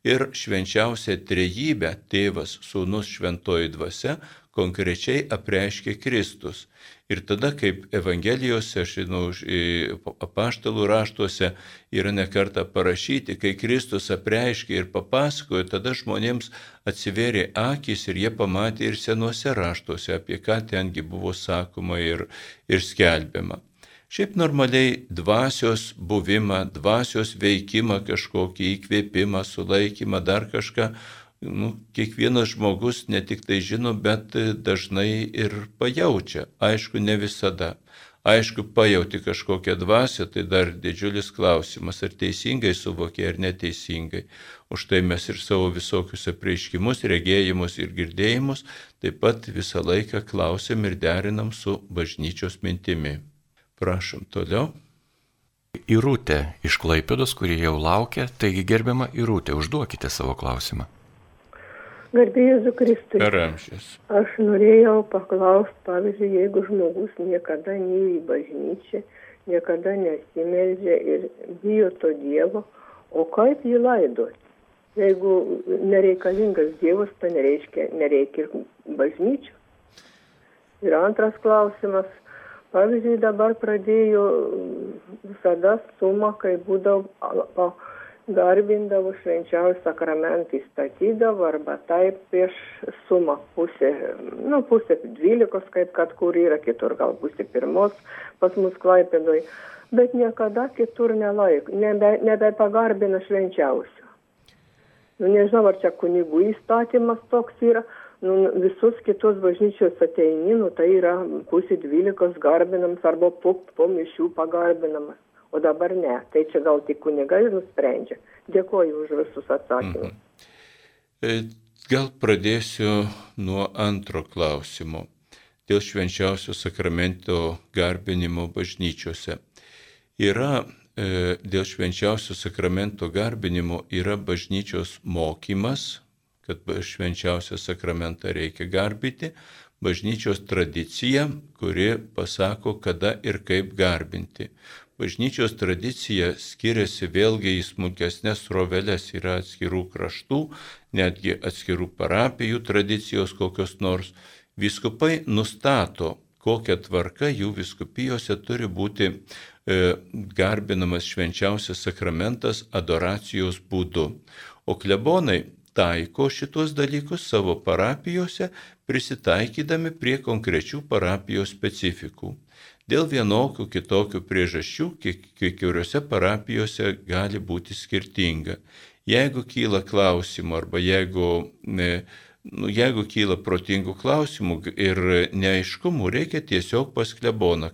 ir švenčiausią trejybę tėvas, sūnus, šventoji dvasia konkrečiai apreiškia Kristus. Ir tada, kaip Evangelijose, aš žinau, apaštalų raštuose yra nekarta parašyti, kai Kristus apreiškia ir papasakojo, tada žmonėms atsiverė akis ir jie pamatė ir senuose raštuose, apie ką tengi buvo sakoma ir, ir skelbiama. Šiaip normaliai dvasios buvimą, dvasios veikimą, kažkokį įkvėpimą, sulaikymą, dar kažką, nu, kiekvienas žmogus ne tik tai žino, bet dažnai ir pajaučia. Aišku, ne visada. Aišku, pajauti kažkokią dvasę, tai dar didžiulis klausimas, ar teisingai suvokia, ar neteisingai. Už tai mes ir savo visokius apreiškimus, regėjimus ir girdėjimus taip pat visą laiką klausim ir derinam su bažnyčios mintimi. Prašom toliau. Irūtė iš Klaipėdos, kurie jau laukia, taigi gerbiama Irūtė, užduokite savo klausimą. Garbėjus Kristui. Per amžius. Aš norėjau paklausti, pavyzdžiui, jeigu žmogus niekada neįį bažnyčią, niekada nesimeldžia ir bijo to Dievo, o kaip jį laidoti? Jeigu nereikalingas Dievas, tai nereiškia, nereikia ir bažnyčių. Ir antras klausimas, pavyzdžiui dabar pradėjo visada sumą kai būdavo garbindavo švenčiausią sakramentą įstatydavo arba taip prieš sumą pusę, nu pusę dvylikos, kaip kad kur yra, kitur gal pusė pirmos pas mus klaipėdoj, bet niekada kitur nelaik, nebe, nebepagarbina švenčiausių. Nu, nežinau, ar čia kunigų įstatymas toks yra, nu, visus kitus bažnyčios ateini, nu, tai yra pusė dvylikos garbinamas arba po, po mišių pagarbinamas. O dabar ne. Tai čia gal tik kunigai nusprendžia. Dėkoju už visus atsakymus. Mhm. Gal pradėsiu nuo antro klausimo. Dėl švenčiausio sakramento garbinimo bažnyčiose. Yra e, dėl švenčiausio sakramento garbinimo yra bažnyčios mokymas, kad švenčiausią sakramentą reikia garbyti, bažnyčios tradicija, kuri pasako, kada ir kaip garbinti. Bažnyčios tradicija skiriasi vėlgi į smulkesnės rovelės, yra atskirų kraštų, netgi atskirų parapijų tradicijos kokios nors. Viskupai nustato, kokia tvarka jų viskupijose turi būti e, garbinamas švenčiausias sakramentas adoracijos būdu. O klebonai taiko šitos dalykus savo parapijose, prisitaikydami prie konkrečių parapijos specifikų. Dėl vienokių kitokių priežasčių kiekvienose parapijose gali būti skirtinga. Jeigu kyla klausimų arba jeigu, nu, jeigu kyla protingų klausimų ir neaiškumų, reikia tiesiog pas kleboną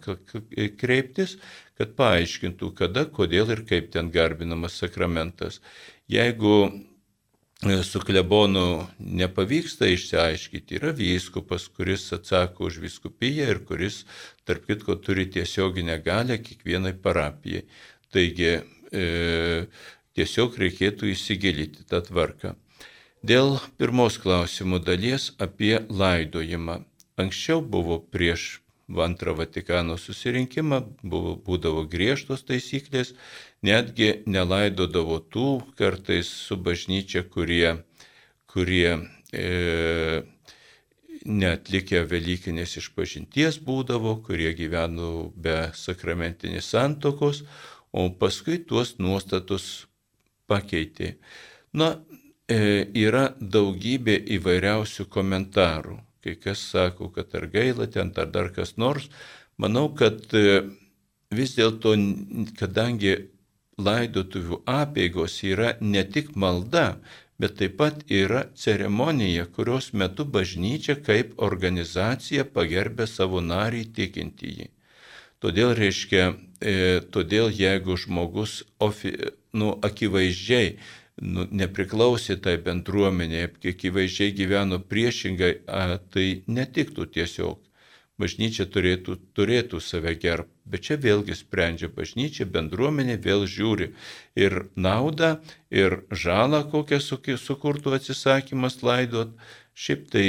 kreiptis, kad paaiškintų, kada, kodėl ir kaip ten garbinamas sakramentas. Jeigu E, su klebonu nepavyksta išsiaiškinti, yra vyskupas, kuris atsako už viskupiją ir kuris, tarp kitko, turi tiesioginę galę kiekvienai parapijai. Taigi e, tiesiog reikėtų įsigilinti tą tvarką. Dėl pirmos klausimų dalies apie laidojimą. Anksčiau buvo prieš antrą Vatikano susirinkimą, buvo, būdavo griežtos taisyklės, netgi nelaidodavo tų kartais su bažnyčia, kurie, kurie e, netlikę Velykinės išpažinties būdavo, kurie gyveno be sakramentinės santokos, o paskui tuos nuostatus pakeitė. Na, e, yra daugybė įvairiausių komentarų. Kai kas sako, kad ar gaila ten, ar dar kas nors. Manau, kad e, vis dėlto, kadangi laidotuvių apėgos yra ne tik malda, bet taip pat yra ceremonija, kurios metu bažnyčia kaip organizacija pagerbė savo narį tikintįjį. Todėl reiškia, e, todėl jeigu žmogus ofi, nu, akivaizdžiai nu, nepriklausė tai bendruomenė, akivaizdžiai gyveno priešingai, a, tai netiktų tiesiog bažnyčia turėtų, turėtų save gerbti. Bet čia vėlgi sprendžia bažnyčia, bendruomenė vėl žiūri ir naudą, ir žalą, kokią sukurtų atsisakymas laidot. Šiaip tai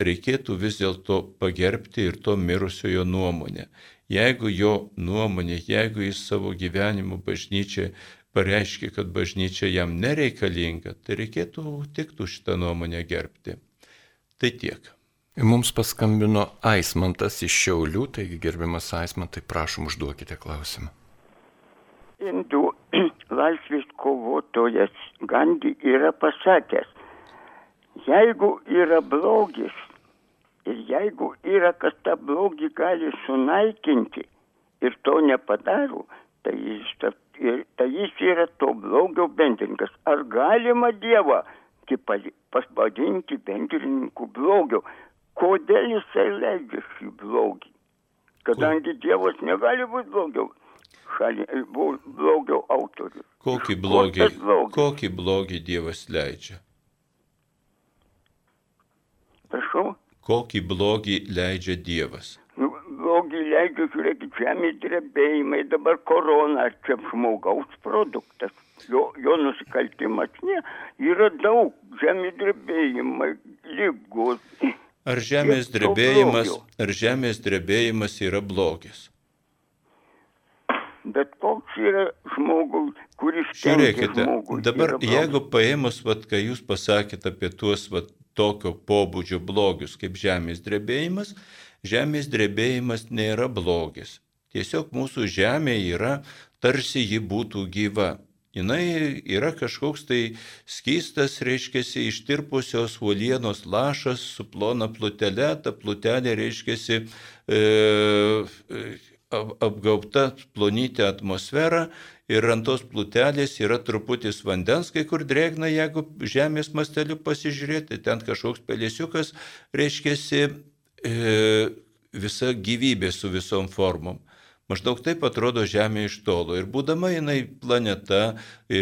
reikėtų vis dėlto pagerbti ir to mirusiojo nuomonę. Jeigu jo nuomonė, jeigu jis savo gyvenimu bažnyčia pareiškia, kad bažnyčia jam nereikalinga, tai reikėtų tik tu šitą nuomonę gerbti. Tai tiek. Mums paskambino Aismantas iš Šiaulių, taigi gerbiamas Aismantai, prašom užduokite klausimą. Indų laisvės kovotojas Gandhi yra pasakęs, jeigu yra blogis ir jeigu yra, kas tą blogį gali sunaikinti ir to nepadaro, tai jis, tai jis yra to blogio bendrininkas. Ar galima Dievą pasvadinti bendrininku blogio? Kodėl jisai leidžia šį blogį? Kadangi Dievas negali būti blogiau. Šalį, blogio autorius. Kokį blogį, kokį blogį Dievas leidžia? Prašau. Kokį blogį leidžia Dievas? Nu, blogį leidžia, žiūrėkit, žemės drebėjimai, dabar korona, čia žmogaus produktas. Jo, jo nusikaltimas ne, yra daug, žemės drebėjimai, lygos. Ar žemės drebėjimas, ar žemės drebėjimas yra blogis? Bet koks yra žmogus, kuris Žiūrėkite, žmogui, dabar jeigu paėmus, vat, kai jūs pasakėte apie tuos vat, tokio pobūdžio blogius kaip žemės drebėjimas, žemės drebėjimas nėra blogis. Tiesiog mūsų žemė yra tarsi ji būtų gyva jinai yra kažkoks tai skystas, reiškia, ištirpusios uolienos lašas su plona plutelė, ta plutelė, reiškia, e, apgaubta plonytė atmosfera ir ant tos plutelės yra truputis vandens, kai kur drėgna, jeigu žemės masteliu pasižiūrėti, ten kažkoks pelėsiukas, reiškia, e, visa gyvybė su visom formom. Maždaug taip atrodo Žemė iš tolo. Ir būdama jinai planeta, e,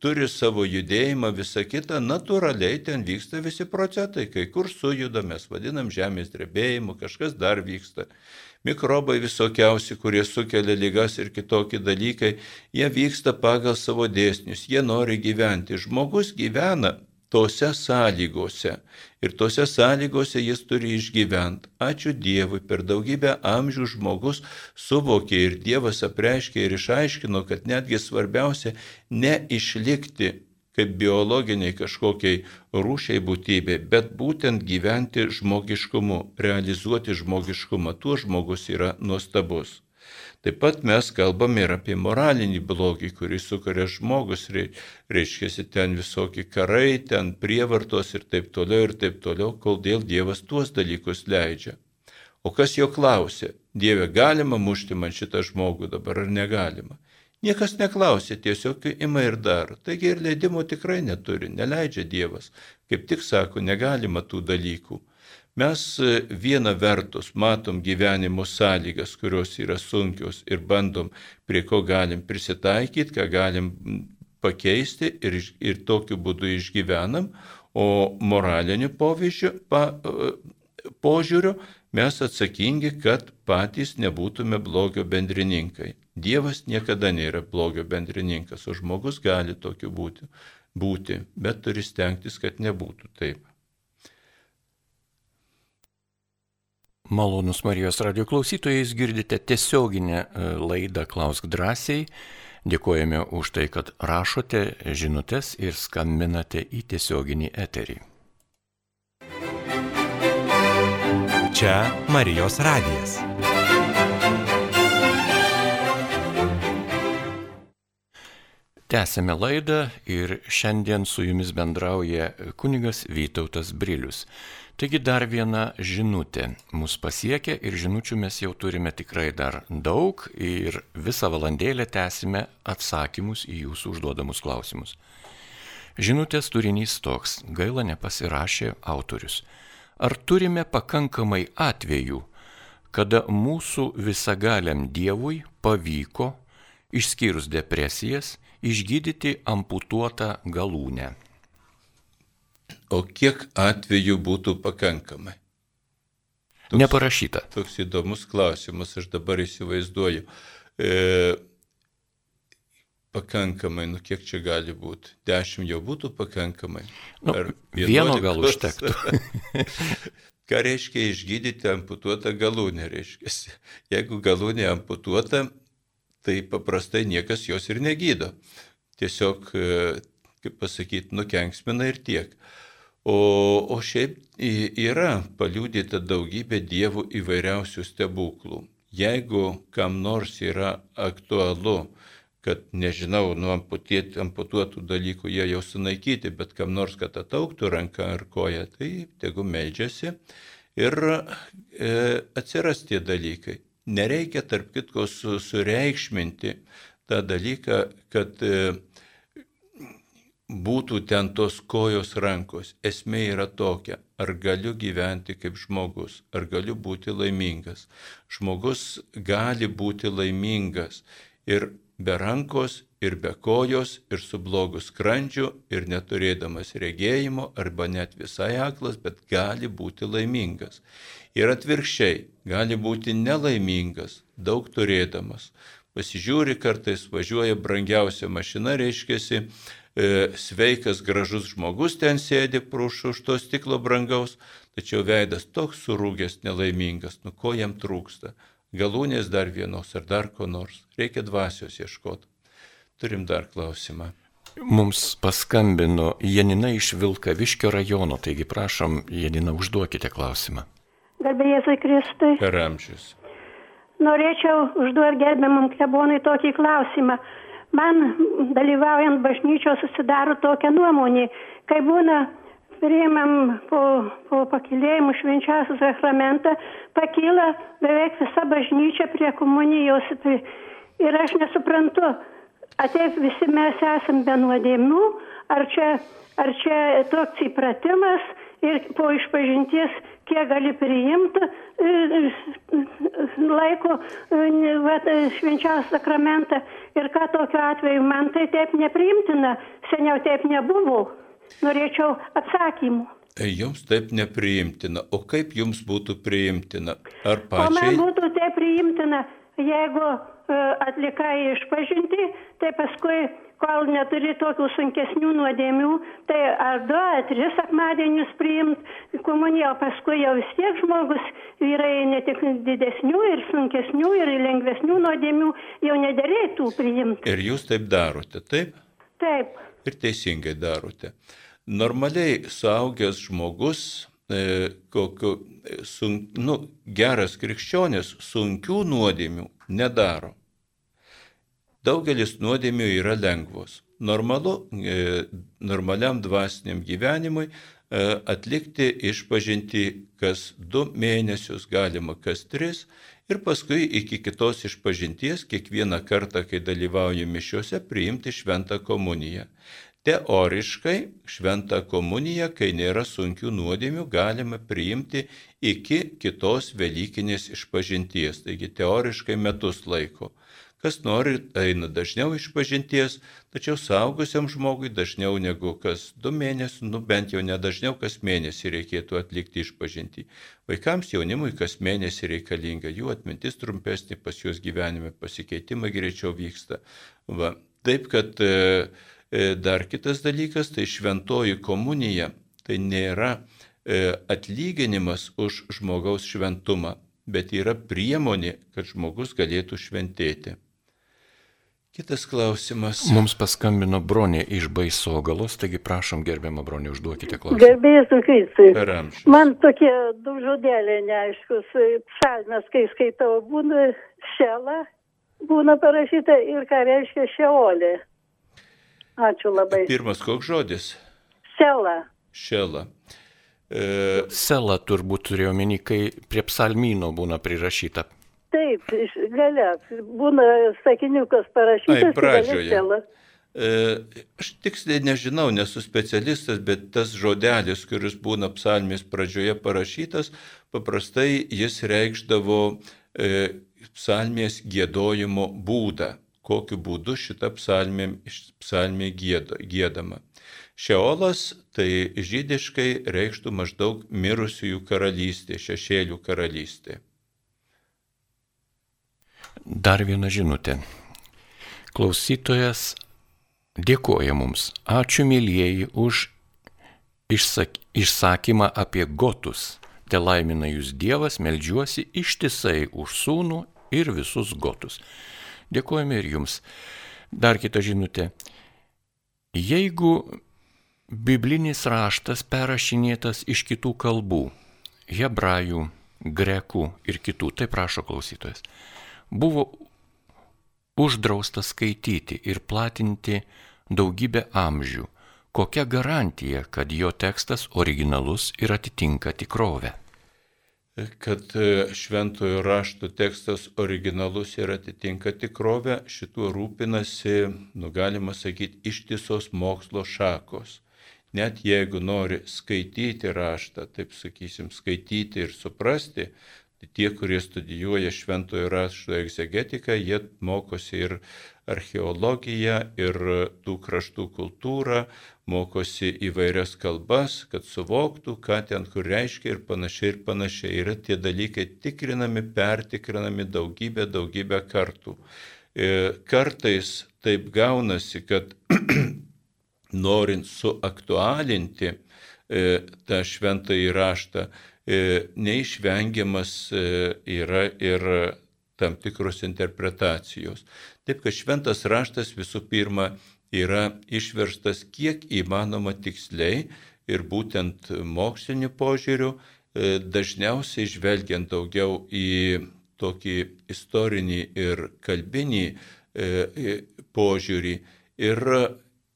turi savo judėjimą, visą kitą, natūraliai ten vyksta visi procesai. Kai kur sujuda, mes vadinam Žemės drebėjimu, kažkas dar vyksta. Mikrobai visokiausi, kurie sukelia lygas ir kitokie dalykai, jie vyksta pagal savo dėsnius, jie nori gyventi. Žmogus gyvena tose sąlygose. Ir tose sąlygose jis turi išgyventi. Ačiū Dievui, per daugybę amžių žmogus suvokė ir Dievas apreiškė ir išaiškino, kad netgi svarbiausia neišlikti kaip biologiniai kažkokiai rūšiai būtybė, bet būtent gyventi žmogiškumu, realizuoti žmogiškumą. Tuo žmogus yra nuostabus. Taip pat mes kalbame ir apie moralinį blogį, kurį sukuria žmogus, reiškia, ten visokie karai, ten prievartos ir taip toliau ir taip toliau, kol dėl Dievas tuos dalykus leidžia. O kas jo klausė, Dieve, galima mušti man šitą žmogų dabar ar negalima? Niekas neklausė, tiesiog ima ir daro. Taigi ir leidimo tikrai neturi, neleidžia Dievas. Kaip tik sako, negalima tų dalykų. Mes e, viena vertus matom gyvenimo sąlygas, kurios yra sunkios ir bandom, prie ko galim prisitaikyti, ką galim pakeisti ir, ir tokiu būdu išgyvenam, o moraliniu povyzdžiu, pa, e, požiūriu mes atsakingi, kad patys nebūtume blogio bendrininkai. Dievas niekada nėra blogio bendrininkas, o žmogus gali tokiu būti, būti bet turi stengtis, kad nebūtų taip. Malonus Marijos radio klausytojais girdite tiesioginę e, laidą Klausk drąsiai. Dėkojame už tai, kad rašote žinutės ir skambinate į tiesioginį eterį. Čia Marijos radijas. Tęsėme laidą ir šiandien su jumis bendrauja kunigas Vytautas Brilius. Taigi dar viena žinutė mus pasiekia ir žinučių mes jau turime tikrai dar daug ir visą valandėlę tęsime atsakymus į jūsų užduodamus klausimus. Žinutės turinys toks, gaila nepasirašė autorius. Ar turime pakankamai atvejų, kada mūsų visagaliam Dievui pavyko, išskyrus depresijas, išgydyti amputuotą galūnę? O kiek atvejų būtų pakankamai? Toks, Neparašyta. Toks įdomus klausimas, aš dabar įsivaizduoju. E, pakankamai, nu kiek čia gali būti? Dešimt jau būtų pakankamai. Nu, vieno gal užtektų. Ką reiškia išgydyti amputuotą galūnę? Reiškia, jeigu galūnė amputuota, tai paprastai niekas jos ir negydo. Tiesiog, e, kaip pasakyti, nukenksmina ir tiek. O, o šiaip yra paliūdėta daugybė dievų įvairiausių stebuklų. Jeigu kam nors yra aktualu, kad nežinau, nu amputuotų dalykų jie jau sunaikyti, bet kam nors, kad atauktų ranką ar koją, tai tegu meldžiasi ir e, atsiras tie dalykai. Nereikia, tarp kitko, su, sureikšminti tą dalyką, kad e, būtų ten tos kojos rankos. Esmė yra tokia, ar galiu gyventi kaip žmogus, ar galiu būti laimingas. Žmogus gali būti laimingas ir be rankos, ir be kojos, ir su blogu skrandžiu, ir neturėdamas regėjimo, arba net visai aklas, bet gali būti laimingas. Ir atvirkščiai, gali būti nelaimingas, daug turėdamas. Pasižiūri kartais, važiuoja brangiausia mašina, reiškia, sveikas, gražus žmogus ten sėdi už, už to stiklo brangaus, tačiau veidas toks surūgęs, nelaimingas, nu ko jam trūksta. Galūnės dar vienos ar dar ko nors. Reikia dvasios ieškoti. Turim dar klausimą. Mums paskambino Janina iš Vilkaviškio rajono, taigi prašom, Janina, užduokite klausimą. Garbėjai Kristui. Per amžius. Norėčiau užduoti gerbiamam klebonui tokį klausimą man dalyvaujant bažnyčios susidaro tokia nuomonė, kai būna priimam po, po pakilėjimų švenčiausią sakramentą, pakyla beveik visa bažnyčia prie komunijos. Ir aš nesuprantu, ateip visi mes esam be nuodėmių, ar čia, ar čia toks įpratimas ir po išpažinties kiek gali priimti e, e, laiko e, švenčiausią sakramentą ir ką tokiu atveju man tai taip nepriimtina, seniau taip nebuvo. Norėčiau atsakymų. Jums taip nepriimtina. O kaip jums būtų priimtina? Ar pačiai? O man būtų taip priimtina, jeigu atlikai išpažinti, tai paskui kol neturi tokių sunkesnių nuodėmių, tai ar du, ar tris sekmadienius priimt komuniją, o paskui jau vis tiek žmogus yra ne tik didesnių ir sunkesnių ir lengvesnių nuodėmių, jau nederėtų priimti. Ir jūs taip darote, taip? Taip. Ir teisingai darote. Normaliai suaugęs žmogus, e, kokiu, sun, nu, geras krikščionis, sunkių nuodėmių nedaro. Daugelis nuodėmių yra lengvos. Normalu, e, normaliam dvasiniam gyvenimui e, atlikti išpažinti kas du mėnesius, galima kas tris ir paskui iki kitos išpažinties kiekvieną kartą, kai dalyvauju mišiuose, priimti šventą komuniją. Teoriškai šventą komuniją, kai nėra sunkių nuodėmių, galima priimti iki kitos Velykinės išpažinties, taigi teoriškai metus laiko. Kas nori, eina dažniau iš pažinties, tačiau saugusiam žmogui dažniau negu kas du mėnesius, nu bent jau nedažniau kas mėnesį reikėtų atlikti iš pažinti. Vaikams jaunimui kas mėnesį reikalinga, jų atmintis trumpesnė, pas juos gyvenime pasikeitimai greičiau vyksta. Va. Taip, kad e, e, dar kitas dalykas, tai šventoji komunija, tai nėra e, atlyginimas už žmogaus šventumą, bet yra priemonė, kad žmogus galėtų šventėti. Kitas klausimas. Mums paskambino bronė iš baisogalos, taigi prašom gerbiamą bronę, užduokite klausimą. Gerbėjas amžių. Man tokie du žodeliai neaiškus. Psalmes, kai skaitau, būna šela, būna parašyta ir ką reiškia šeolė. Ačiū labai. Pirmas koks žodis? Šela. Šela. E... Sela turbūt turėjo meni, kai prie psalmino būna prirašyta Taip, gale. Būna sakiniukas parašytas. Ai, pradžioje. E, aš tiksliai nežinau, nesu specialistas, bet tas žodelis, kuris būna psalmės pradžioje parašytas, paprastai jis reikšdavo e, psalmės gėdojimo būdą, kokiu būdu šita psalmė, psalmė gėdo, gėdama. Šeolas tai žydiškai reikštų maždaug mirusiųjų karalystė, šešėlių karalystė. Dar viena žinutė. Klausytojas dėkoja mums. Ačiū mėlyjeji už išsak, išsakymą apie gotus. Te laimina jūs Dievas, melžiuosi ištisai už sūnų ir visus gotus. Dėkojame ir jums. Dar kita žinutė. Jeigu biblinis raštas perrašinėtas iš kitų kalbų - hebrajų, grekų ir kitų, taip prašo klausytojas. Buvo uždrausta skaityti ir platinti daugybę amžių. Kokia garantija, kad jo tekstas originalus ir atitinka tikrovę? kad e, šventojo rašto tekstas originalus ir atitinka tikrovę, šituo rūpinasi, nu galima sakyti, ištisos mokslo šakos. Net jeigu nori skaityti raštą, taip sakysim, skaityti ir suprasti, tai tie, kurie studijuoja šventojo rašto egzegetiką, jie mokosi ir archeologiją, ir tų kraštų kultūrą, mokosi įvairias kalbas, kad suvoktų, ką ten kur reiškia ir panašiai ir panašiai. Yra tie dalykai tikrinami, pertikrinami daugybę, daugybę kartų. E, kartais taip gaunasi, kad norint suaktualinti e, tą šventąjį raštą, neišvengiamas yra ir tam tikros interpretacijos. Taip kad šventas raštas visų pirma yra išverstas kiek įmanoma tiksliai ir būtent moksliniu požiūriu, e, dažniausiai žvelgiant daugiau į tokį istorinį ir kalbinį e, požiūrį ir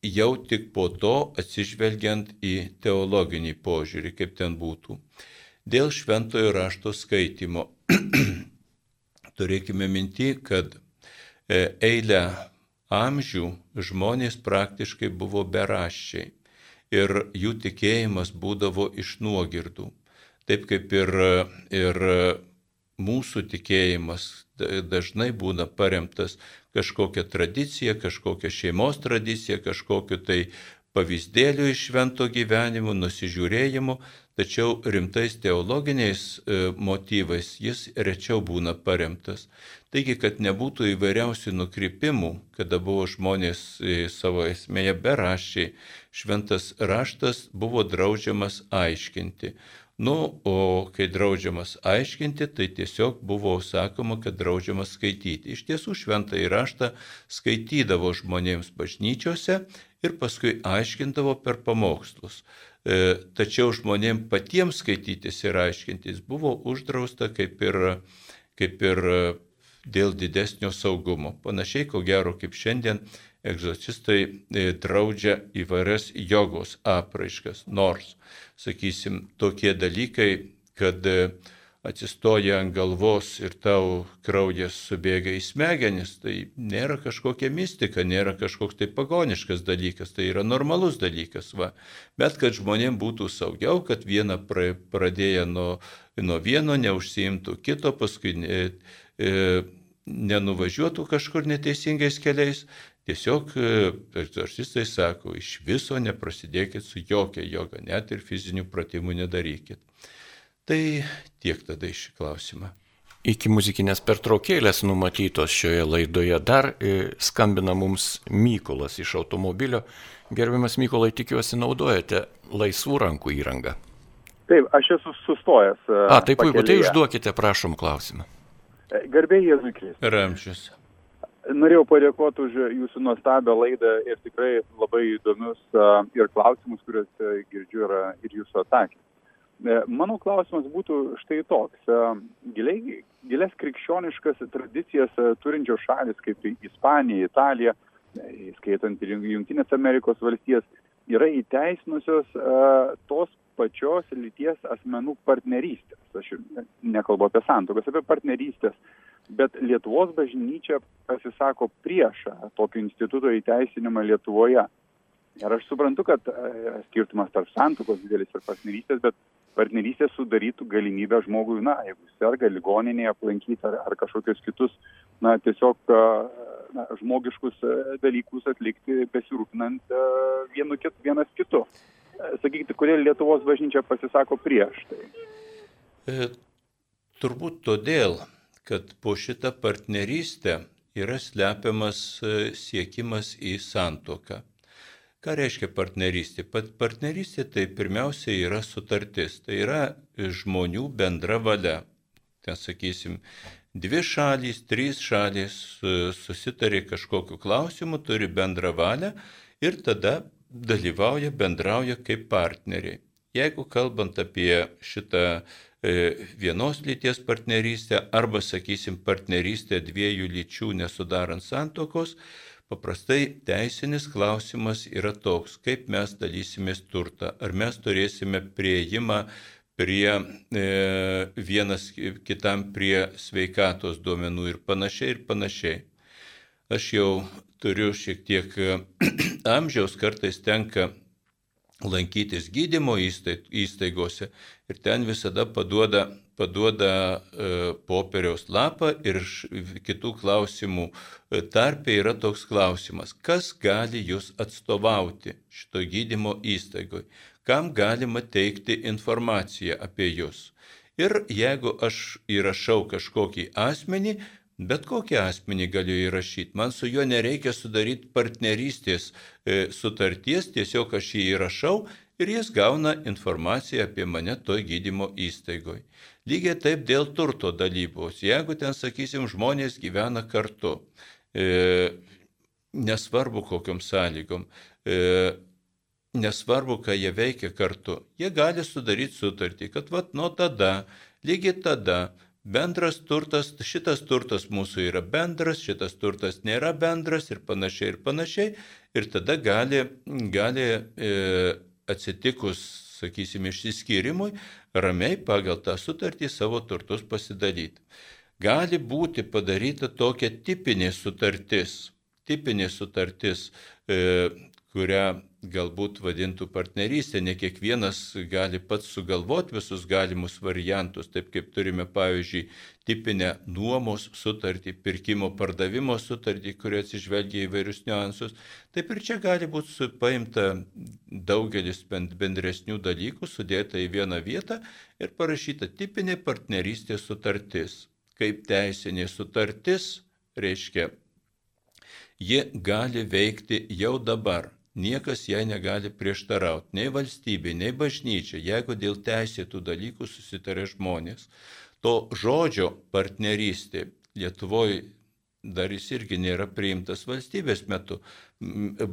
jau tik po to atsižvelgiant į teologinį požiūrį, kaip ten būtų. Dėl šventojo rašto skaitimo turėkime minti, kad e, eilę amžių žmonės praktiškai buvo beraščiai ir jų tikėjimas būdavo iš nuogirdų. Taip kaip ir, ir mūsų tikėjimas dažnai būna paremtas kažkokia tradicija, kažkokia šeimos tradicija, kažkokiu tai pavyzdėliu iš švento gyvenimo, nusižiūrėjimu, tačiau rimtais teologiniais e, motyvais jis rečiau būna paremtas. Taigi, kad nebūtų įvairiausių nukrypimų, kada buvo žmonės e, savo esmėje beraščiai, šventas raštas buvo draudžiamas aiškinti. Nu, o kai draudžiamas aiškinti, tai tiesiog buvo sakoma, kad draudžiamas skaityti. Iš tiesų šventąjį raštą skaitydavo žmonėms bažnyčiose ir paskui aiškindavo per pamokslus. E, tačiau žmonėms patiems skaitytis ir aiškintis buvo uždrausta kaip ir, kaip ir dėl didesnio saugumo. Panašiai, ko gero, kaip šiandien egzorcistai e, draudžia įvairias jogos apraiškas, nors, sakysim, tokie dalykai, kad e, atsistoja ant galvos ir tau kraujas subėga į smegenis, tai nėra kažkokia mistika, nėra kažkoks tai pagoniškas dalykas, tai yra normalus dalykas. Va. Bet kad žmonėms būtų saugiau, kad vieną pradėję nuo, nuo vieno neužsiimtų kito, paskui E, nenuvažiuotų kažkur neteisingais keliais. Tiesiog e, egzorcistai sako, iš viso neprasidėkit su jokia joga, net ir fizinių pratimų nedarykit. Tai tiek tada iš klausimą. Iki muzikinės pertraukėlės numatytos šioje laidoje dar e, skambina mums Mykolas iš automobilio. Gerbiamas Mykolai, tikiuosi naudojate laisvų rankų įrangą. Taip, aš esu sustojęs. A, tai puiku, tai užduokite, prašom klausimą. Garbėjai Jėzui Kristui. Ramčius. Norėjau padėkoti už jūsų nuostabią laidą ir tikrai labai įdomius ir klausimus, kuriuos girdžiu yra ir jūsų atsakymai. E, mano klausimas būtų štai toks. Giliai, gilias krikščioniškas tradicijas turinčios šalis kaip Ispanija, Italija, skaitant ir Junktinės Amerikos valstijas, yra įteisinusios tos pačios lyties asmenų partnerystės. Aš nekalbu apie santokas, apie partnerystės. Bet Lietuvos bažnyčia pasisako prieš tokio instituto įteisinimą Lietuvoje. Ir aš suprantu, kad e, skirtumas tarp santokos didelis ir partnerystės, bet partnerystė sudarytų galimybę žmogui, na, jeigu serga ligoninėje aplankyti ar, ar kažkokius kitus, na, tiesiog na, žmogiškus dalykus atlikti, besirūpinant vienu, kit, vienas kitu sakykite, kodėl Lietuvos bažnyčia pasisako prieš tai? E, turbūt todėl, kad po šitą partnerystę yra slepiamas e, siekimas į santoką. Ką reiškia partnerystė? Pat partnerystė tai pirmiausia yra sutartis, tai yra žmonių bendra valia. Ten sakysim, dvi šalys, trys šalys susitarė kažkokiu klausimu, turi bendrą valią ir tada dalyvauja, bendrauja kaip partneriai. Jeigu kalbant apie šitą e, vienos lyties partnerystę arba, sakysim, partnerystę dviejų lyčių nesudarant santokos, paprastai teisinis klausimas yra toks, kaip mes dalysimės turtą. Ar mes turėsime prieimą prie e, vienas kitam prie sveikatos duomenų ir panašiai ir panašiai. Aš jau turiu šiek tiek amžiaus, kartais tenka lankytis gydymo įstaigose ir ten visada paduoda, paduoda e, popieriaus lapą ir kitų klausimų e, tarpė yra toks klausimas, kas gali jūs atstovauti šito gydymo įstaigoje, kam galima teikti informaciją apie jūs. Ir jeigu aš įrašau kažkokį asmenį, Bet kokį asmenį galiu įrašyti. Man su juo nereikia sudaryti partnerystės e, sutarties, tiesiog aš jį įrašau ir jis gauna informaciją apie mane toj gydymo įstaigoje. Lygiai taip dėl turto dalybos. Jeigu ten, sakysim, žmonės gyvena kartu, e, nesvarbu kokiam sąlygom, e, nesvarbu, ką jie veikia kartu, jie gali sudaryti sutartį, kad vat nuo tada, lygiai tada, bendras turtas, šitas turtas mūsų yra bendras, šitas turtas nėra bendras ir panašiai ir panašiai. Ir tada gali, gali e, atsitikus, sakysime, išsiskyrimui, ramiai pagal tą sutartį savo turtus pasidalyti. Gali būti padaryta tokia tipinė sutartis, tipinė sutartis, e, kurią galbūt vadintų partnerystė, ne kiekvienas gali pats sugalvoti visus galimus variantus, taip kaip turime pavyzdžiui tipinę nuomos sutartį, pirkimo pardavimo sutartį, kurie atsižvelgia įvairius niuansus. Taip ir čia gali būti paimta daugelis bendresnių dalykų, sudėta į vieną vietą ir parašyta tipinė partnerystės sutartis. Kaip teisinė sutartis reiškia, ji gali veikti jau dabar niekas jai negali prieštarauti, nei valstybė, nei bažnyčia, jeigu dėl teisėtų dalykų susitarė žmonės. To žodžio partnerystė Lietuvoje dar jis irgi nėra priimtas valstybės metu,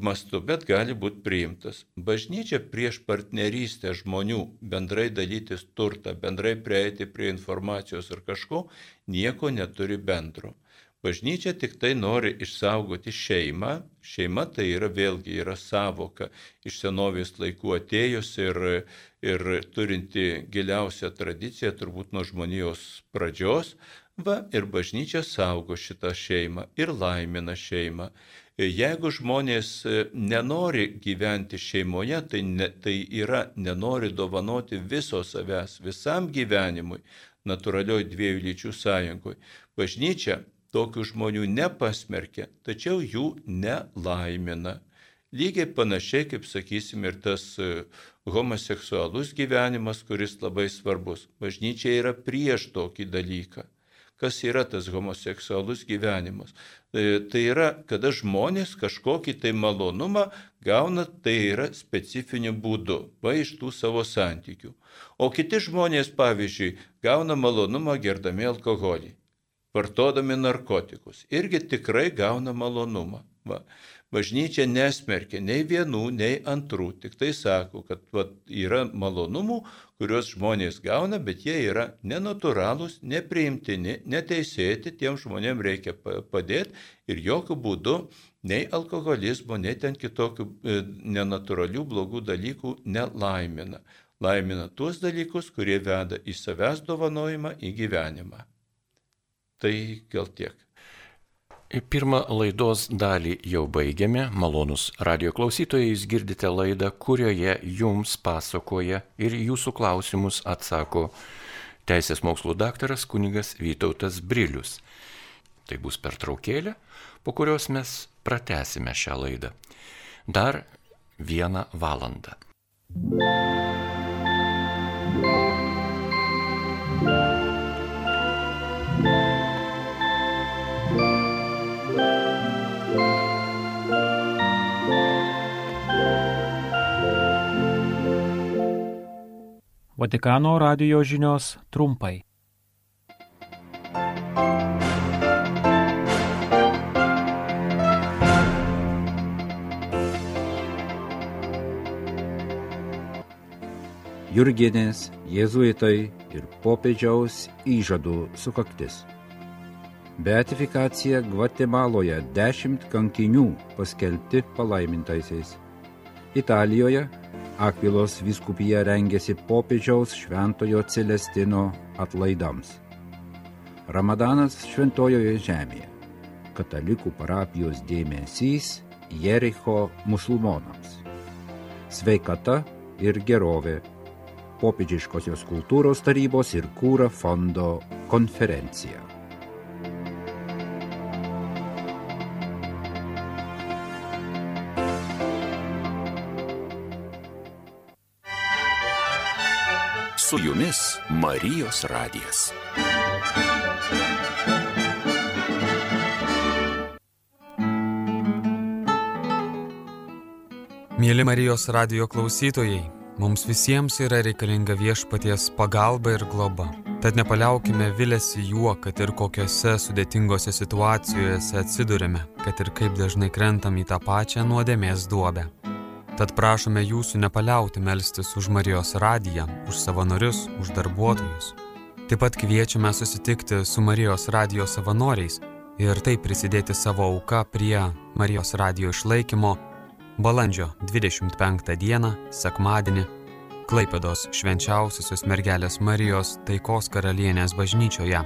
mastu, bet gali būti priimtas. Bažnyčia prieš partnerystę žmonių bendrai dalytis turtą, bendrai prieiti prie informacijos ar kažko, nieko neturi bendro. Bažnyčia tik tai nori išsaugoti šeimą. Šeima tai yra vėlgi yra savoka iš senovės laikų atėjus ir, ir turinti giliausią tradiciją turbūt nuo žmonijos pradžios. Va ir bažnyčia saugo šitą šeimą ir laimina šeimą. Jeigu žmonės nenori gyventi šeimoje, tai, ne, tai yra nenori dovanoti viso savęs visam gyvenimui, natūralioj dviejų lyčių sąjungoje. Bažnyčia tokių žmonių nepasmerkia, tačiau jų nelaimina. Lygiai panašiai, kaip sakysim, ir tas e, homoseksualus gyvenimas, kuris labai svarbus. Bažnyčia yra prieš tokį dalyką. Kas yra tas homoseksualus gyvenimas? E, tai yra, kada žmonės kažkokį tai malonumą gauna, tai yra specifiniu būdu, va iš tų savo santykių. O kiti žmonės, pavyzdžiui, gauna malonumą gerdami alkoholį vartodami narkotikus, irgi tikrai gauna malonumą. Va. Bažnyčia nesmerkia nei vienų, nei antrų, tik tai sako, kad va, yra malonumų, kuriuos žmonės gauna, bet jie yra nenatūralūs, nepriimtini, neteisėti, tiem žmonėms reikia padėti ir jokių būdų nei alkoholizmo, nei ten kitokių e, nenatūralių blogų dalykų nelaimina. Laimina tuos dalykus, kurie veda į savęs dovanojimą, į gyvenimą. Tai gal tiek. Pirmą laidos dalį jau baigėme. Malonus radio klausytojai, jūs girdite laidą, kurioje jums pasakoja ir jūsų klausimus atsako Teisės mokslų daktaras kunigas Vytautas Brilius. Tai bus pertraukėlė, po kurios mes pratesime šią laidą. Dar vieną valandą. Vatikano radijo žinios trumpai. Jurgienės, jėzuitai ir popiežiaus įžadų sukaktis. Beatifikacija Gvatemaloje dešimt kankinių paskelbti palaimintaisiais. Italijoje Akvilos viskupija rengėsi popiežiaus šventojo Celestino atlaidams. Ramadanas šventojoje žemėje. Katalikų parapijos dėmesys Jericho musulmonams. Sveikata ir gerovė. Popiežiškosios kultūros tarybos ir kūra fondo konferencija. Su jumis Marijos radijas. Mėly Marijos radio klausytojai, mums visiems yra reikalinga viešpaties pagalba ir globa. Tad nepaliaukime vilėsi juo, kad ir kokiose sudėtingose situacijose atsidurime, kad ir kaip dažnai krentam į tą pačią nuodėmės duobę. Tad prašome jūsų nepaliauti melstis už Marijos radiją, už savanorius, už darbuotojus. Taip pat kviečiame susitikti su Marijos radijo savanoriais ir taip prisidėti savo auką prie Marijos radijo išlaikymo balandžio 25 dieną, sekmadienį, Klaipedos švenčiausiosios mergelės Marijos taikos karalienės bažnyčioje,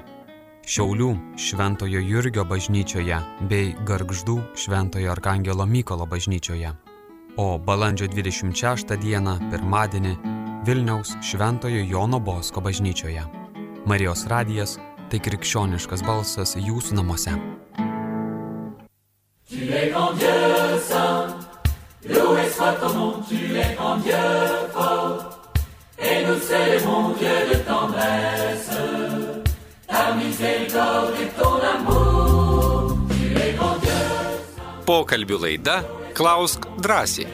Šiaulių Šventojo Jurgio bažnyčioje bei Gargždų Šventojo Arkangelo Mykolo bažnyčioje. O balandžio 26 dieną, pirmadienį, Vilniaus Šventojo Jono Bosko bažnyčioje. Marijos radijas tai krikščioniškas balsas jūsų namuose. Tu es grand Dieu saint, loué soit ton nom, tu es grand Dieu fort, et nous célébrons Dieu de tendresse, ta miséricorde et ton amour, Pokalbių laida Klausk drąsiai.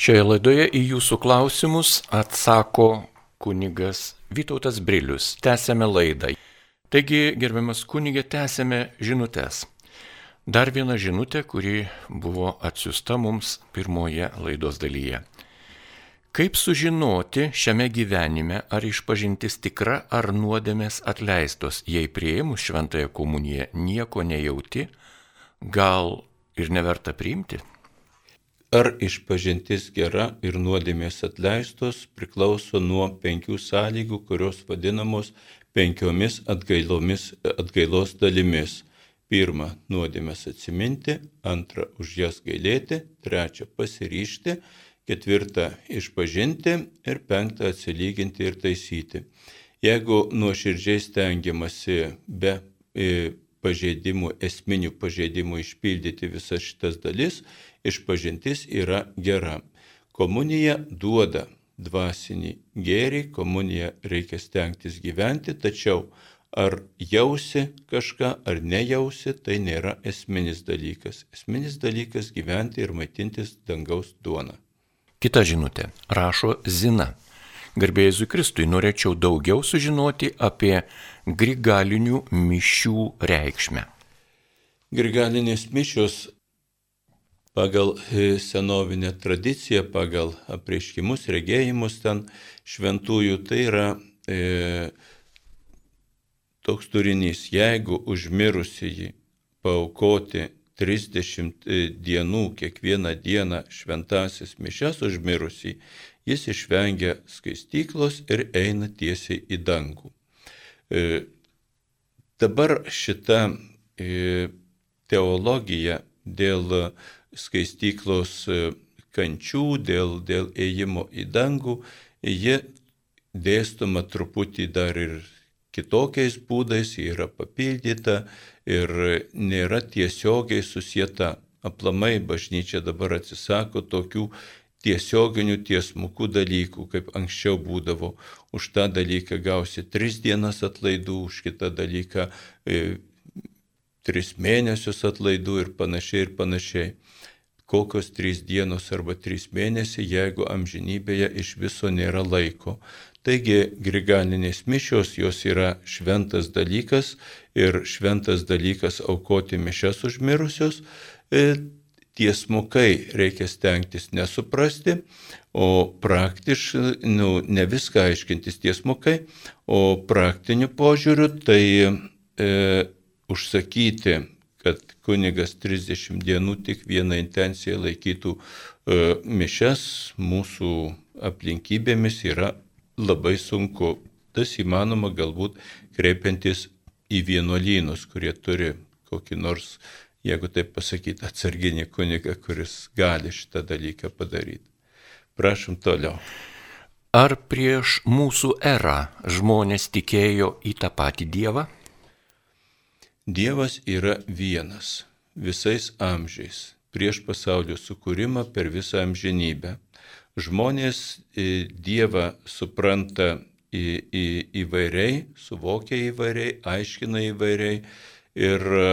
Šioje laidoje į jūsų klausimus atsako kunigas Vytautas Brilius. Tęsėme laidą. Taigi, gerbiamas kunigė, tęsėme žinutės. Dar viena žinutė, kuri buvo atsiusta mums pirmoje laidos dalyje. Kaip sužinoti šiame gyvenime, ar išpažintis tikra, ar nuodėmės atleistos, jei prieimus šventąją komuniją nieko nejauti, gal ir neverta priimti? Ar išpažintis gera ir nuodėmės atleistos priklauso nuo penkių sąlygų, kurios vadinamos penkiomis atgailos dalimis. Pirma, nuodėmės atsiminti, antra, už jas gailėti, trečia, pasiryšti, ketvirta, išpažinti ir penktą, atsilyginti ir taisyti. Jeigu nuoširdžiai stengiamasi be e, pažeidimų, esminių pažeidimų išpildyti visas šitas dalis, išpažintis yra gera. Komunija duoda dvasinį gėrį, komuniją reikia stengtis gyventi, tačiau ar jausi kažką, ar nejausi, tai nėra esminis dalykas. Esminis dalykas gyventi ir maitintis dangaus duona. Kita žinutė. Rašo Zina. Garbėjai Jėzui Kristui, norėčiau daugiau sužinoti apie grigalinių mišių reikšmę. Grigalinės mišios pagal e, senovinę tradiciją, pagal apreiškimus, regėjimus ten šventųjų, tai yra e, toks turinys, jeigu užmirusįjį paukoti 30 e, dienų kiekvieną dieną šventasis mišes užmirusį, jis išvengia skaistyklos ir eina tiesiai į dangų. E, dabar šita e, teologija dėl skaistyklos kančių, dėl, dėl ėjimo į dangų, ji dėstoma truputį dar ir kitokiais būdais, ji yra papildyta ir nėra tiesiogiai susieta. Aplamai bažnyčia dabar atsisako tokių tiesioginių tiesmukų dalykų, kaip anksčiau būdavo. Už tą dalyką gausi tris dienas atlaidų, už kitą dalyką e, tris mėnesius atlaidų ir panašiai ir panašiai. Kokios trys dienos arba trys mėnesiai, jeigu amžinybėje iš viso nėra laiko. Taigi grigalinės mišios jos yra šventas dalykas ir šventas dalykas aukoti mišes užmirusios. E, tiesmukai reikia stengtis nesuprasti, o praktiškai, nu, ne viską aiškintis tiesmukai, o praktiniu požiūriu tai e, užsakyti, kad kunigas 30 dienų tik vieną intenciją laikytų e, mišes mūsų aplinkybėmis yra labai sunku. Tas įmanoma galbūt kreipiantis į vienuolynus, kurie turi kokį nors, jeigu taip pasakyti, atsarginį kunigą, kuris gali šitą dalyką padaryti. Prašom toliau. Ar prieš mūsų erą žmonės tikėjo į tą patį Dievą? Dievas yra vienas visais amžiais, prieš pasaulio sukūrimą per visą amžinybę. Žmonės e, Dievą supranta į, į, įvairiai, suvokia įvairiai, aiškina įvairiai ir e,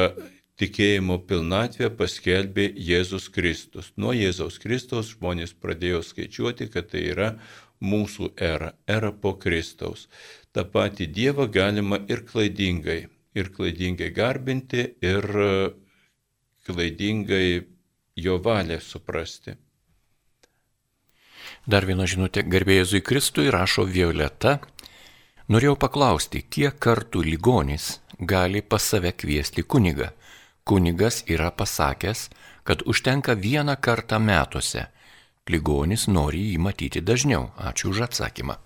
tikėjimo pilnatvę paskelbė Jėzus Kristus. Nuo Jėzaus Kristaus žmonės pradėjo skaičiuoti, kad tai yra mūsų era, era po Kristaus. Ta pati Dievą galima ir klaidingai, ir klaidingai garbinti, ir e, klaidingai jo valią suprasti. Dar viena žinutė garbėjėzui Kristui rašo Violeta. Norėjau paklausti, kiek kartų ligonis gali pas save kviesti kunigą. Kunigas yra pasakęs, kad užtenka vieną kartą metuose. Ligonis nori jį matyti dažniau. Ačiū už atsakymą.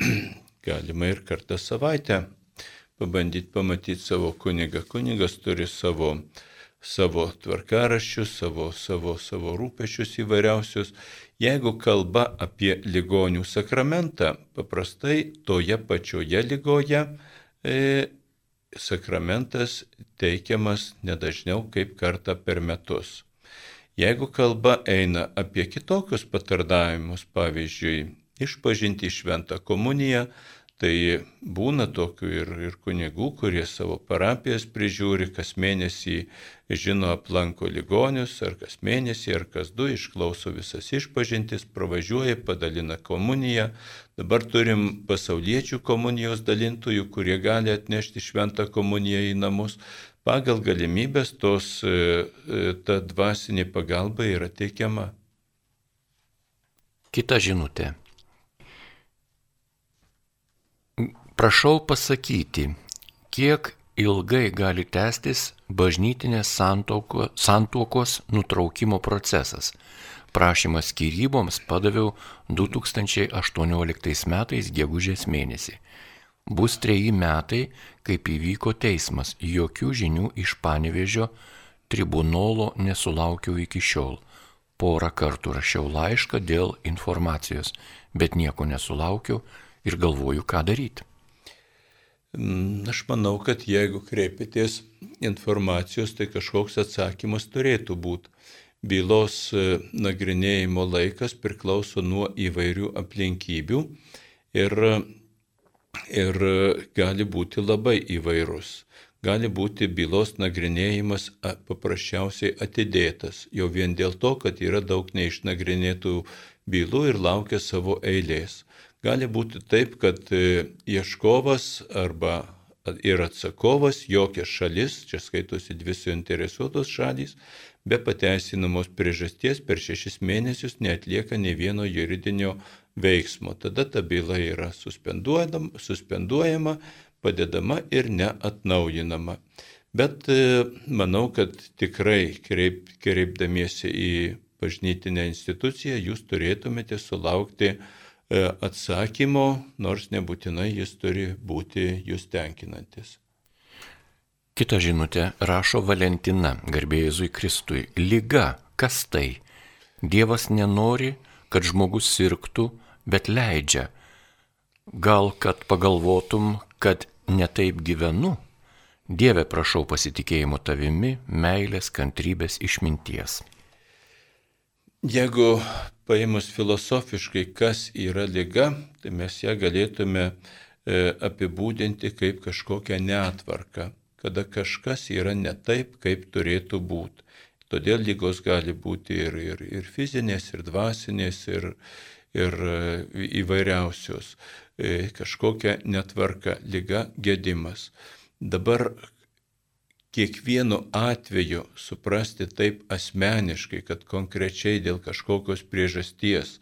Galima ir kartą savaitę pabandyti pamatyti savo kunigą. Kunigas turi savo savo tvarkaraščius, savo, savo, savo rūpešius įvairiausius. Jeigu kalba apie ligonių sakramentą, paprastai toje pačioje lygoje e, sakramentas teikiamas nedažniau kaip kartą per metus. Jeigu kalba eina apie kitokius patardavimus, pavyzdžiui, išpažinti šventą komuniją, Tai būna tokių ir, ir kunigų, kurie savo parapijas prižiūri, kas mėnesį žino aplanko ligonius, ar kas mėnesį, ar kas du, išklauso visas išpažintis, pravažiuoja, padalina komuniją. Dabar turim pasauliečių komunijos dalintojų, kurie gali atnešti šventą komuniją į namus. Pagal galimybės tos, e, e, ta dvasinė pagalba yra teikiama. Kita žinutė. Prašau pasakyti, kiek ilgai gali tęstis bažnytinės santuokos nutraukimo procesas. Prašymą skyryboms padaviau 2018 metais gegužės mėnesį. Bus treji metai, kaip įvyko teismas, jokių žinių iš panevežio tribunolo nesulaukiau iki šiol. Porą kartų rašiau laišką dėl informacijos, bet nieko nesulaukiau ir galvoju, ką daryti. Mm, aš manau, kad jeigu kreipitės informacijos, tai kažkoks atsakymas turėtų būti. Bylos e, nagrinėjimo laikas priklauso nuo įvairių aplinkybių ir, ir gali būti labai įvairus. Gali būti bylos nagrinėjimas paprasčiausiai atidėtas, jau vien dėl to, kad yra daug neišnagrinėtų bylų ir laukia savo eilės. Gali būti taip, kad e, ieškovas arba ir atsakovas, jokia šalis, čia skaitosi dvi suinteresuotos šalys, be pateisinamos priežasties per šešis mėnesius neatlieka ne vieno juridinio veiksmo. Tada ta byla yra suspenduojama, padedama ir neatnaujinama. Bet e, manau, kad tikrai kreip, kreipdamiesi į bažnytinę instituciją jūs turėtumėte sulaukti E, atsakymo, nors nebūtinai jis turi būti jūs tenkinantis. Kita žinutė rašo Valentina, garbėjėzui Kristui. Liga, kas tai? Dievas nenori, kad žmogus sirgtų, bet leidžia. Gal kad pagalvotum, kad netaip gyvenu? Dieve prašau pasitikėjimo tavimi, meilės, kantrybės, išminties. Jeigu paėmus filosofiškai, kas yra lyga, tai mes ją galėtume e, apibūdinti kaip kažkokią netvarką, kada kažkas yra ne taip, kaip turėtų būti. Todėl lygos gali būti ir, ir, ir fizinės, ir dvasinės, ir, ir e, įvairiausios, e, kažkokia netvarka, lyga, gedimas. Dabar kiekvienu atveju suprasti taip asmeniškai, kad konkrečiai dėl kažkokios priežasties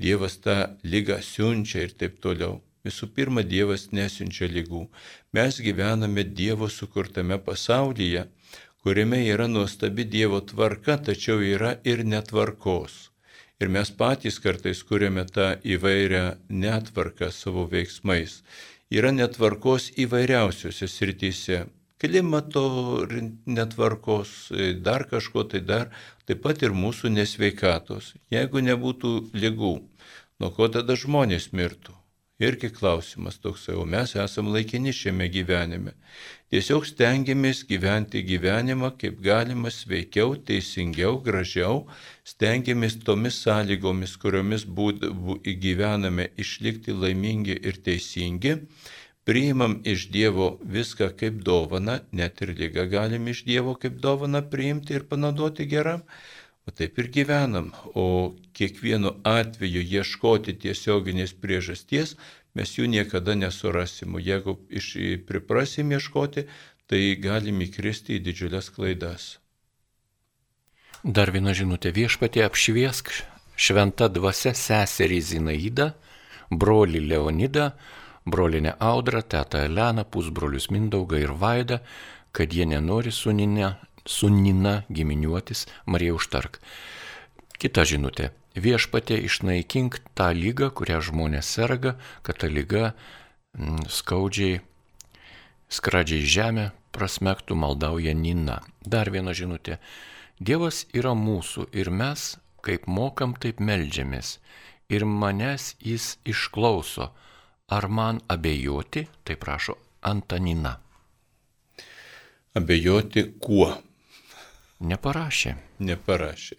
Dievas tą lygą siunčia ir taip toliau. Visų pirma, Dievas nesiunčia lygų. Mes gyvename Dievo sukurtame pasaulyje, kuriame yra nuostabi Dievo tvarka, tačiau yra ir netvarkos. Ir mes patys kartais kuriame tą įvairią netvarką savo veiksmais. Yra netvarkos įvairiausiose srityse klimato netvarkos, dar kažko tai dar, taip pat ir mūsų nesveikatos. Jeigu nebūtų lygų, nuo ko tada žmonės mirtų? Irgi klausimas toks, o mes esame laikini šiame gyvenime. Tiesiog stengiamės gyventi gyvenimą kaip galima sveikiau, teisingiau, gražiau, stengiamės tomis sąlygomis, kuriomis būd, bū, gyvename, išlikti laimingi ir teisingi priimam iš Dievo viską kaip dovana, net ir lygą galim iš Dievo kaip dovana priimti ir panaudoti geram, o taip ir gyvenam. O kiekvienu atveju ieškoti tiesioginės priežasties mes jų niekada nesurasim. O jeigu iš, priprasim ieškoti, tai galim įkristi į didžiulės klaidas. Dar viena žinutė viešpatė apšviesk šventą dvasę seserį Zinaidą, brolį Leonidą, brolinę Audrą, tetą Eleną, pusbrolius Mindaugą ir Vaidą, kad jie nenori su Nina, su Nina giminiuotis, Marija užtark. Kita žinutė. Viešpatė išnaikink tą lygą, kurią žmonės serga, kad ta lyga mm, skaudžiai, skradžiai žemę prasmektų, maldauja Nina. Dar viena žinutė. Dievas yra mūsų ir mes, kaip mokam, taip melžiamės. Ir manęs jis išklauso Ar man abejoti, tai prašo Antanina. Abejoti kuo? Neparašė. Neparašė.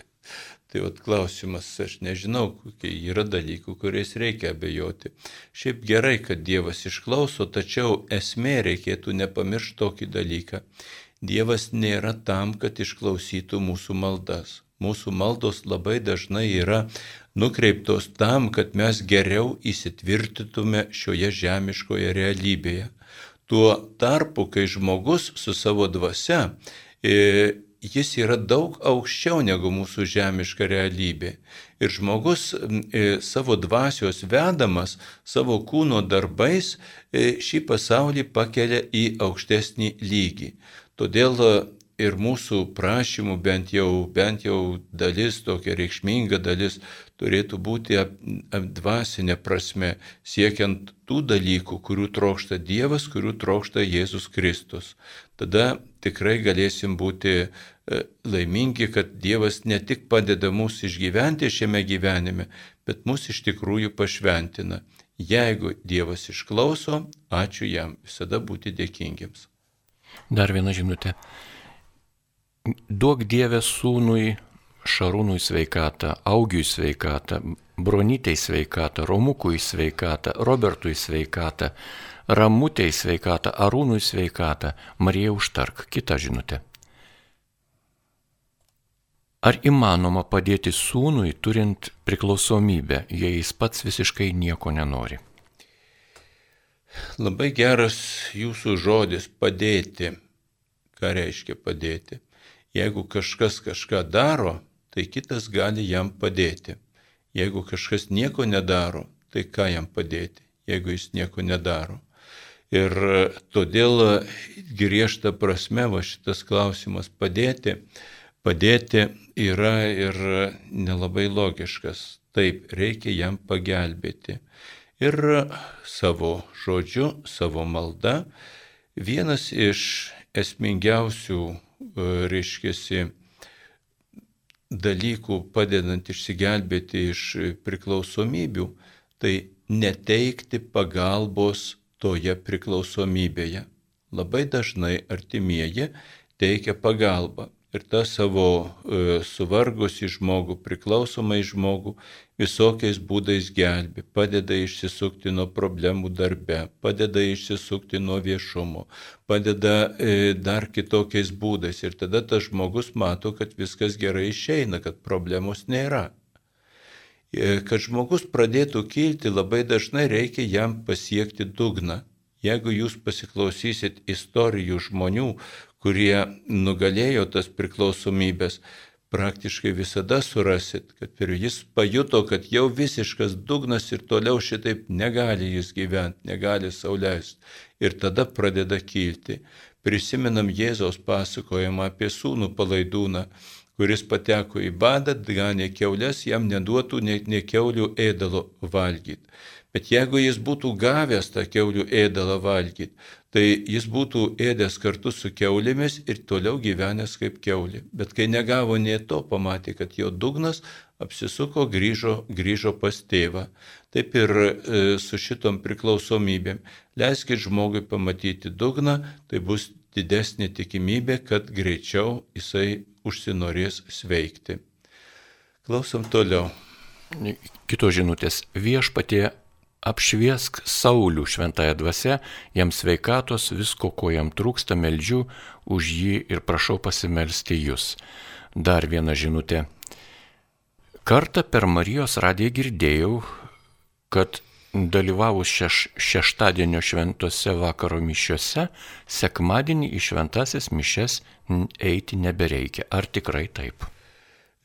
Tai vat klausimas, aš nežinau, kokie yra dalykų, kuriais reikia abejoti. Šiaip gerai, kad Dievas išklauso, tačiau esmė reikėtų nepamiršti tokį dalyką. Dievas nėra tam, kad išklausytų mūsų maldas. Mūsų maldos labai dažnai yra nukreiptos tam, kad mes geriau įsitvirtytume šioje žemiškoje realybėje. Tuo tarpu, kai žmogus su savo dvasia, e, jis yra daug aukščiau negu mūsų žemiška realybė. Ir žmogus e, savo dvasios vedamas, savo kūno darbais e, šį pasaulį pakelia į aukštesnį lygį. Todėl ir mūsų prašymų bent jau, bent jau dalis, tokia reikšminga dalis, turėtų būti apdvasinė prasme, siekiant tų dalykų, kurių trokšta Dievas, kurių trokšta Jėzus Kristus. Tada tikrai galėsim būti e, laimingi, kad Dievas ne tik padeda mums išgyventi šiame gyvenime, bet mus iš tikrųjų pašventina. Jeigu Dievas išklauso, ačiū jam, visada būti dėkingiams. Dar viena žinutė. Duok Dievę sūnui Šarūnui sveikatą, Augiui sveikatą, Bronytei sveikatą, Romukui sveikatą, Robertui sveikatą, Ramutei sveikatą, Arūnui sveikatą, Marija užtark. Kita žinutė. Ar įmanoma padėti sūnui, turint priklausomybę, jei jis pats visiškai nieko nenori? Labai geras jūsų žodis padėti. Ką reiškia padėti? Jeigu kažkas kažką daro, tai kitas gali jam padėti. Jeigu kažkas nieko nedaro, tai ką jam padėti, jeigu jis nieko nedaro. Ir todėl griežta prasme va šitas klausimas padėti, padėti yra ir nelabai logiškas. Taip, reikia jam pagelbėti. Ir savo žodžiu, savo malda vienas iš esmingiausių, reiškiasi, dalykų padedant išsigelbėti iš priklausomybių, tai neteikti pagalbos toje priklausomybėje. Labai dažnai artimieji teikia pagalbą, ir tą savo e, suvargusi žmogų, priklausomai žmogų visokiais būdais gelbi, padeda išsisukti nuo problemų darbe, padeda išsisukti nuo viešumo, padeda e, dar kitokiais būdais ir tada tas žmogus mato, kad viskas gerai išeina, kad problemos nėra. E, kad žmogus pradėtų kilti, labai dažnai reikia jam pasiekti dugną. Jeigu jūs pasiklausysit istorijų žmonių, kurie nugalėjo tas priklausomybės, praktiškai visada surasit, kad ir jis pajuto, kad jau visiškas dugnas ir toliau šitaip negali jis gyventi, negali sauliaisti. Ir tada pradeda kilti. Prisimenam Jėzaus pasakojimą apie sūnų palaidūną, kuris pateko į badą, ganė keulės, jam neduotų net ne keulių ėdalo valgyti. Bet jeigu jis būtų gavęs tą keulių ėdalą valgyti, tai jis būtų ėdęs kartu su keulėmis ir toliau gyvenęs kaip keulė. Bet kai negavo nie to, pamatė, kad jo dugnas apsisuko, grįžo, grįžo pas tėvą. Taip ir e, su šitom priklausomybėm. Leiskit žmogui pamatyti dugną, tai bus didesnė tikimybė, kad greičiau jisai užsinorės sveikti. Klausom toliau. Kitos žinutės. Viešpatie apšviesk Saulių šventąją dvasę, jam sveikatos, visko, ko jam trūksta, meldžiu už jį ir prašau pasimelsti jūs. Dar viena žinutė. Kartą per Marijos radiją girdėjau, kad dalyvavus šeš, šeštadienio šventose vakaro mišiuose, sekmadienį į šventasis mišes eiti nebereikia. Ar tikrai taip?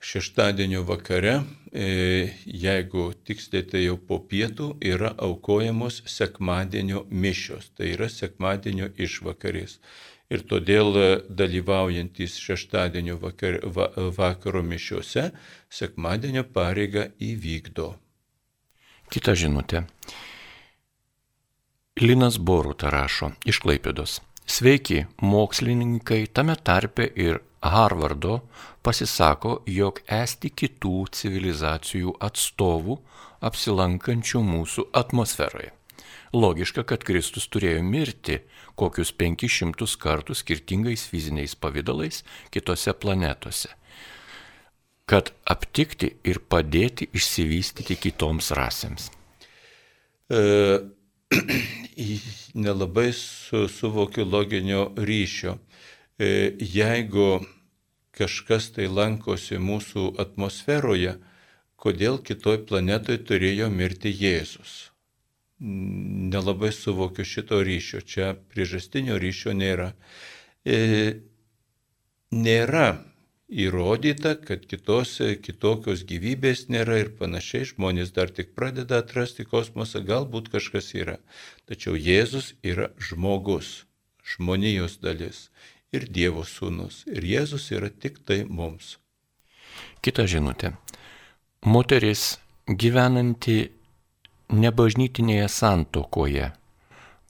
šeštadienio vakare, jeigu tiksliai tai jau po pietų, yra aukojamos sekmadienio mišios, tai yra sekmadienio išvakarės. Ir todėl dalyvaujantis šeštadienio vakar, va, vakaro mišiuose sekmadienio pareigą įvykdo. Kita žinutė. Linas Boruta rašo iš Klaipėdos. Sveiki, mokslininkai, tame tarpe ir Harvardo pasisako, jog esti kitų civilizacijų atstovų apsilankančių mūsų atmosferoje. Logiška, kad Kristus turėjo mirti kokius 500 kartų skirtingais fiziniais pavydalais kitose planetose, kad aptikti ir padėti išsivystyti kitoms rasėms. E, nelabai su, suvokiu loginio ryšio. E, jeigu kažkas tai lankosi mūsų atmosferoje, kodėl kitoj planetoje turėjo mirti Jėzus. Nelabai suvokiu šito ryšio, čia priežastinio ryšio nėra. E, nėra įrodyta, kad kitos, kitokios gyvybės nėra ir panašiai žmonės dar tik pradeda atrasti kosmosą, galbūt kažkas yra. Tačiau Jėzus yra žmogus, žmonijos dalis ir Dievo sūnus. Ir Jėzus yra tik tai mums. Kita žinutė. Moteris gyvenanti nebažnytinėje santokoje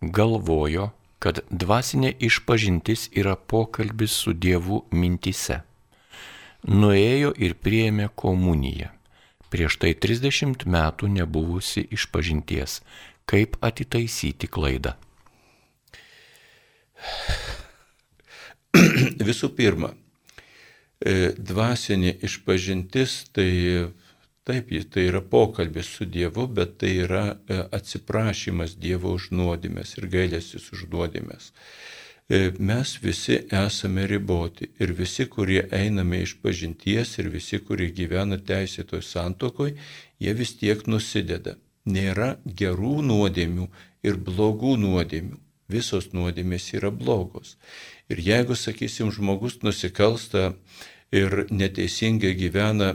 galvojo, kad dvasinė išpažintis yra pokalbis su Dievu mintise. Nuėjo ir prieėmė komuniją. Prieš tai 30 metų nebuvusi išpažinties. Kaip atitaisyti klaidą? Visų pirma, e, dvasinė išpažintis tai taip, tai yra pokalbis su Dievu, bet tai yra e, atsiprašymas Dievo už nuodėmės ir gailėsis už nuodėmės. E, mes visi esame riboti ir visi, kurie einame iš pažinties ir visi, kurie gyvena teisėtoj santokoj, jie vis tiek nusideda. Nėra gerų nuodėmių ir blogų nuodėmių. Visos nuodėmės yra blogos. Ir jeigu, sakysim, žmogus nusikalsta ir neteisingai gyvena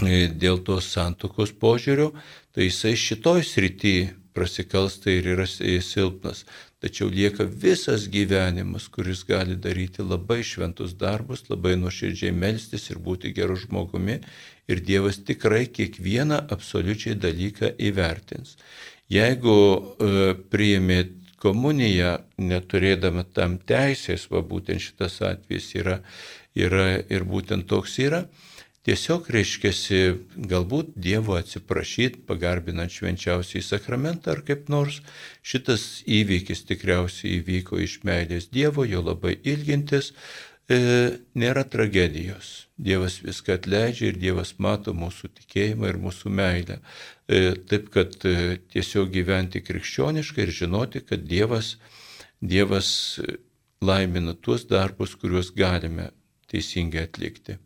e, dėl tos santokos požiūrio, tai jisai šitoj srity prasikalsta ir yra silpnas. Tačiau lieka visas gyvenimas, kuris gali daryti labai šventus darbus, labai nuoširdžiai melstis ir būti geru žmogumi. Ir Dievas tikrai kiekvieną absoliučiai dalyką įvertins. Jeigu e, priėmėt komuniją, neturėdama tam teisės, va būtent šitas atvejis yra, yra ir būtent toks yra, tiesiog reiškiasi galbūt Dievo atsiprašyti, pagarbinant švenčiausiai sakramentą ar kaip nors. Šitas įvykis tikriausiai įvyko iš meilės Dievo, jo labai ilgintis, e, nėra tragedijos. Dievas viską atleidžia ir Dievas mato mūsų tikėjimą ir mūsų meilę. E, taip kad e, tiesiog gyventi krikščioniškai ir žinoti, kad Dievas, Dievas e, laimina tuos darbus, kuriuos galime teisingai atlikti.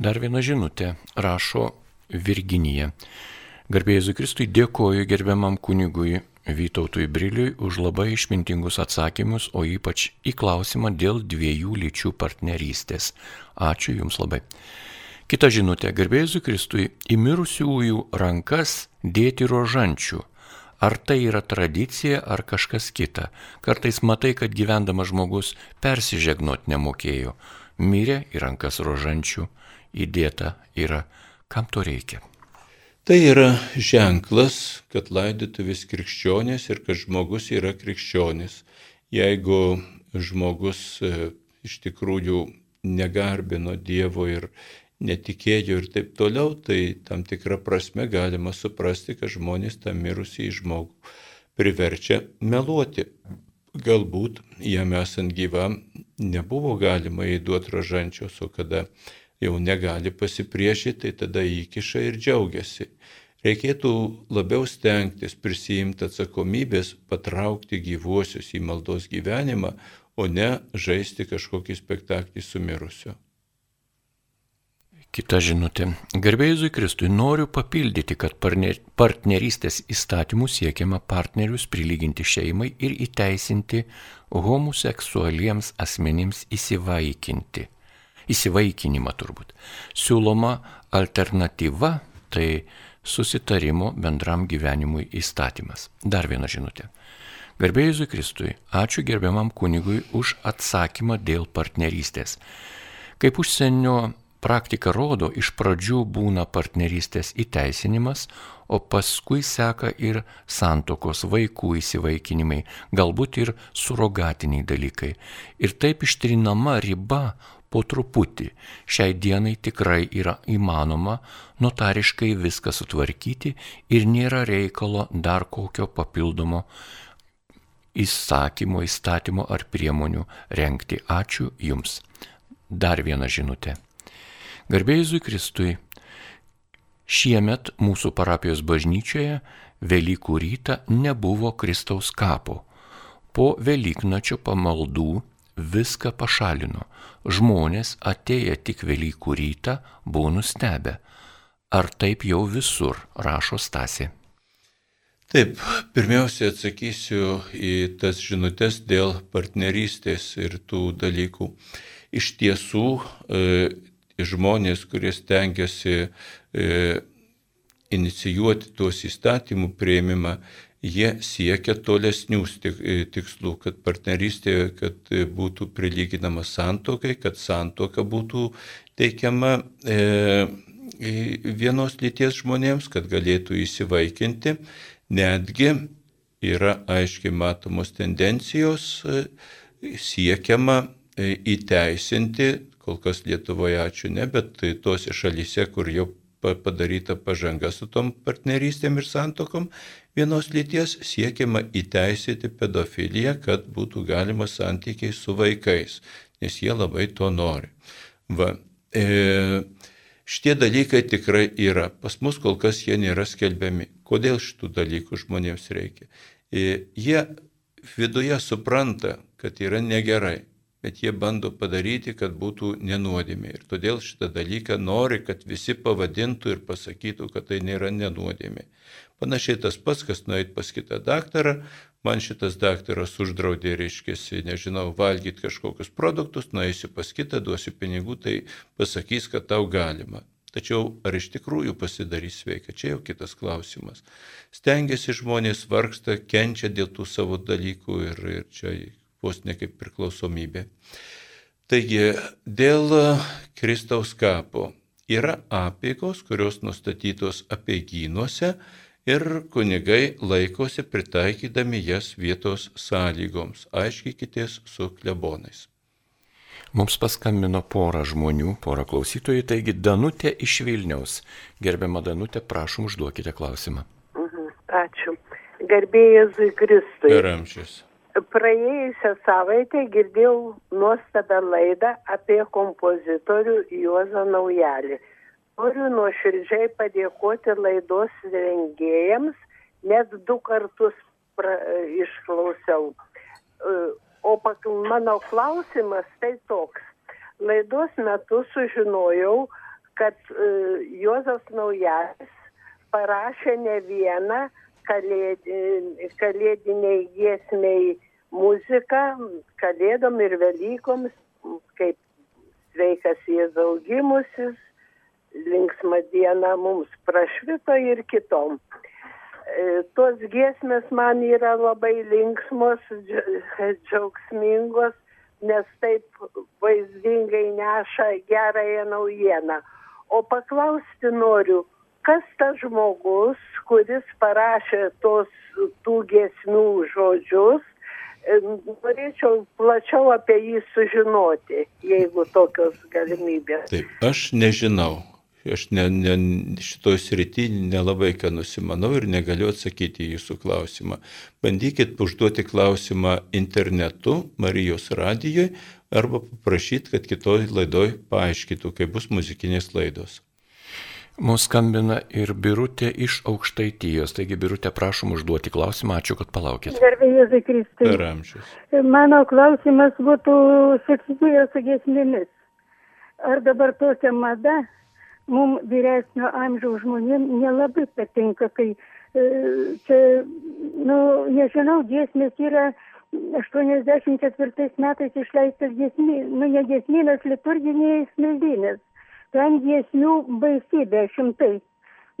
Dar viena žinutė rašo Virginija. Garbėjai Kristui dėkoju gerbiamam kunigui Vytautui Briliui už labai išmintingus atsakymus, o ypač į klausimą dėl dviejų lyčių partnerystės. Ačiū Jums labai. Kita žinutė, garbėjai Kristui, į mirusiųjų rankas dėti rožančių. Ar tai yra tradicija, ar kažkas kita. Kartais matai, kad gyvendamas žmogus persižegnot nemokėjo. Mirė į rankas rožančių įdėta yra. Kam to reikia? Tai yra ženklas, kad laidotuvės krikščionės ir kad žmogus yra krikščionis. Jeigu žmogus e, iš tikrųjų negarbino Dievo ir netikėjo ir taip toliau, tai tam tikrą prasme galima suprasti, kad žmonės tą mirusį žmogų priverčia meluoti. Galbūt jam esant gyvam nebuvo galima įduoti rožančios, o kada jau negali pasipriešyti, tai tada įkiša ir džiaugiasi. Reikėtų labiau stengtis prisijimti atsakomybės, patraukti gyvuosius į maldos gyvenimą, o ne žaisti kažkokį spektaklį su mirusiu. Kita žinutė. Garbėjai Kristui noriu papildyti, kad partnerystės įstatymų siekiama partnerius prilyginti šeimai ir įteisinti homoseksualiems asmenims įsivaikinti įsivaikinimą turbūt. Siūloma alternatyva tai susitarimo bendram gyvenimui įstatymas. Dar viena žinutė. Garbėjai Jėzui Kristui, ačiū gerbiamam kunigui už atsakymą dėl partnerystės. Kaip užsienio praktika rodo, iš pradžių būna partnerystės įteisinimas, o paskui seka ir santokos vaikų įsivaikinimai, galbūt ir surogatiniai dalykai. Ir taip ištrinama riba, po truputį. Šiai dienai tikrai yra įmanoma notariškai viską sutvarkyti ir nėra reikalo dar kokio papildomo įsakymo, įstatymo ar priemonių renkti. Ačiū Jums. Dar viena žinutė. Garbėjai Kristui, šiemet mūsų parapijos bažnyčioje Velykų rytą nebuvo Kristaus kapo. Po Velyknačio pamaldų viską pašalino. Žmonės atėję tik Velykų rytą buvo nustebę. Ar taip jau visur, rašo Stasi. Taip, pirmiausia atsakysiu į tas žinutės dėl partnerystės ir tų dalykų. Iš tiesų, e, žmonės, kurie stengiasi e, inicijuoti tuos įstatymų prieimimą, jie siekia tolesnių e, tikslų, kad partnerystė kad būtų prilyginama santokai, kad santoka būtų teikiama e, vienos lyties žmonėms, kad galėtų įsivaikinti. Netgi yra aiškiai matomos tendencijos e, siekiama įteisinti, kol kas Lietuvoje ačiū ne, bet tose šalyse, kur jau padaryta pažanga su tom partnerystėm ir santokom, vienos lyties siekiama įteisėti pedofiliją, kad būtų galima santykiai su vaikais, nes jie labai to nori. Va, e, šitie dalykai tikrai yra. Pas mus kol kas jie nėra skelbiami. Kodėl šitų dalykų žmonėms reikia? E, jie viduje supranta, kad yra negerai bet jie bando padaryti, kad būtų nenuodėmė. Ir todėl šitą dalyką nori, kad visi pavadintų ir pasakytų, kad tai nėra nenuodėmė. Panašiai tas pats, kas nueit pas kitą daktarą, man šitas daktaras uždraudė, reiškia, nežinau, valgyti kažkokius produktus, nueisiu pas kitą, duosiu pinigų, tai pasakys, kad tau galima. Tačiau ar iš tikrųjų pasidarys sveika, čia jau kitas klausimas. Stengiasi žmonės vargsta, kenčia dėl tų savo dalykų ir, ir čia vos ne kaip priklausomybė. Taigi, dėl Kristaus kapo yra apėgos, kurios nustatytos apėgynuose ir kunigai laikosi pritaikydami jas vietos sąlygoms. Aiškykitės su klebonais. Mums paskambino pora žmonių, pora klausytojų, taigi Danutė iš Vilniaus. Gerbiama Danutė, prašom užduokite klausimą. Mhm, ačiū. Garbėjai Zui Kristui. Per amžius praėjusią savaitę girdėjau nuostabią laidą apie kompozitorių Juozą Naujalį. Noriu nuoširdžiai padėkoti laidos rengėjams, net du kartus pra, išklausiau. O pak, mano klausimas tai toks. Laidos metu sužinojau, kad uh, Juozas Naujasis parašė ne vieną kalėd, kalėdiniai giesmiai muziką, kalėdom ir Velykoms, kaip sveikas Jėzau gimusis, linksma diena mums prašvito ir kitom. E, tos giesmės man yra labai linksmos, džiaugsmingos, nes taip vaizdingai neša gerąją naujieną. O paklausti noriu, kas tas žmogus, kuris parašė tos tų giesmių žodžius, e, norėčiau plačiau apie jį sužinoti, jeigu tokios galimybės. Taip, aš nežinau, Aš ne, ne, šitoj srity nelabai ką nusimanau ir negaliu atsakyti į jūsų klausimą. Bandykit užduoti klausimą internetu Marijos radijoje arba paprašyti, kad kitoj laidoj paaiškytų, kaip bus muzikinės laidos. Mūsų skambina ir Birutė iš aukštaitijos. Taigi, Birutė, prašom užduoti klausimą. Ačiū, kad palaukit. Gerbėjai Jėzai Kristai. Per amžius. Mano klausimas būtų susijęs su giesmėmis. Ar dabar tokia mada mums vyresnio amžiaus žmonėm nelabai patinka, kai e, čia, nu, nežinau, giesmės yra 84 metais išleistas giesmė, nu, ne giesmėnas, liturginiai smildynės. Ten giesmių baisybė šimtai.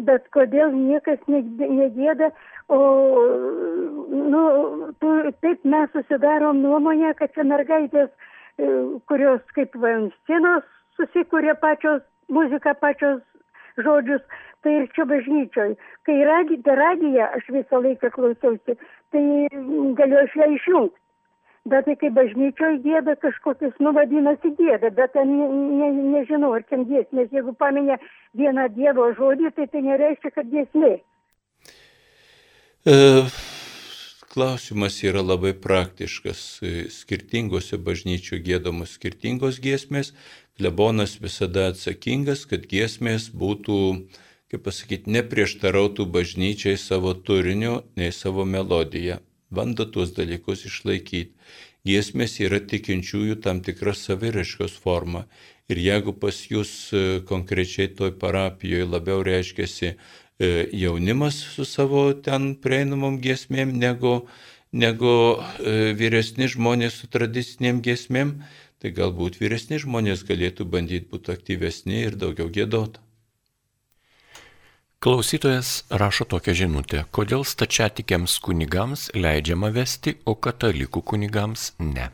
Bet kodėl niekas negėda, o, nu, tu, taip mes susidarom nuomonę, kad čia mergaitės, e, kurios kaip Vainstinos susikūrė pačios muziką pačios žodžius, tai ir čia bažnyčioj. Kai radi, per radiją aš visą laiką klausiausi, tai galiu aš ją išjungti. Bet tai kai bažnyčioje gėda kažkokius, nu vadinasi gėda, bet ten ne, ne, nežinau, ar ten giesmės, jeigu paminė vieną Dievo žodį, tai tai nereiškia, kad giesmė. E, klausimas yra labai praktiškas. Skirtingose bažnyčių gėdamos skirtingos giesmės, klebonas visada atsakingas, kad giesmės būtų, kaip pasakyti, neprieštarautų bažnyčiai savo turiniu, nei savo melodiją. Bando tuos dalykus išlaikyti. Giesmės yra tikinčiųjų tam tikra saviraškos forma. Ir jeigu pas jūs e, konkrečiai toj parapijoje labiau reiškiasi e, jaunimas su savo ten prieinamom giesmėm negu, negu e, vyresni žmonės su tradiciniam giesmėm, tai galbūt vyresni žmonės galėtų bandyti būti aktyvesni ir daugiau gėdoti. Klausytojas rašo tokią žinutę, kodėl stačiatikiams kunigams leidžiama vesti, o katalikų kunigams ne.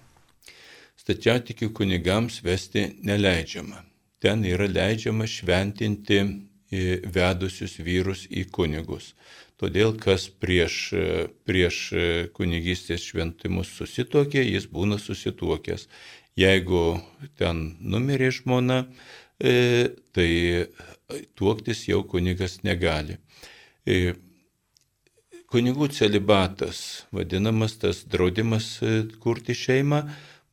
Stačiatikių kunigams vesti neleidžiama. Ten yra leidžiama šventinti e, vedusius vyrus į kunigus. Todėl, kas prieš, e, prieš e, kunigystės šventimus susitokė, jis būna susituokęs. Jeigu ten numirė žmona, tai tuoktis jau kunigas negali. E, kunigų celibatas, vadinamas tas draudimas e, kurti šeimą,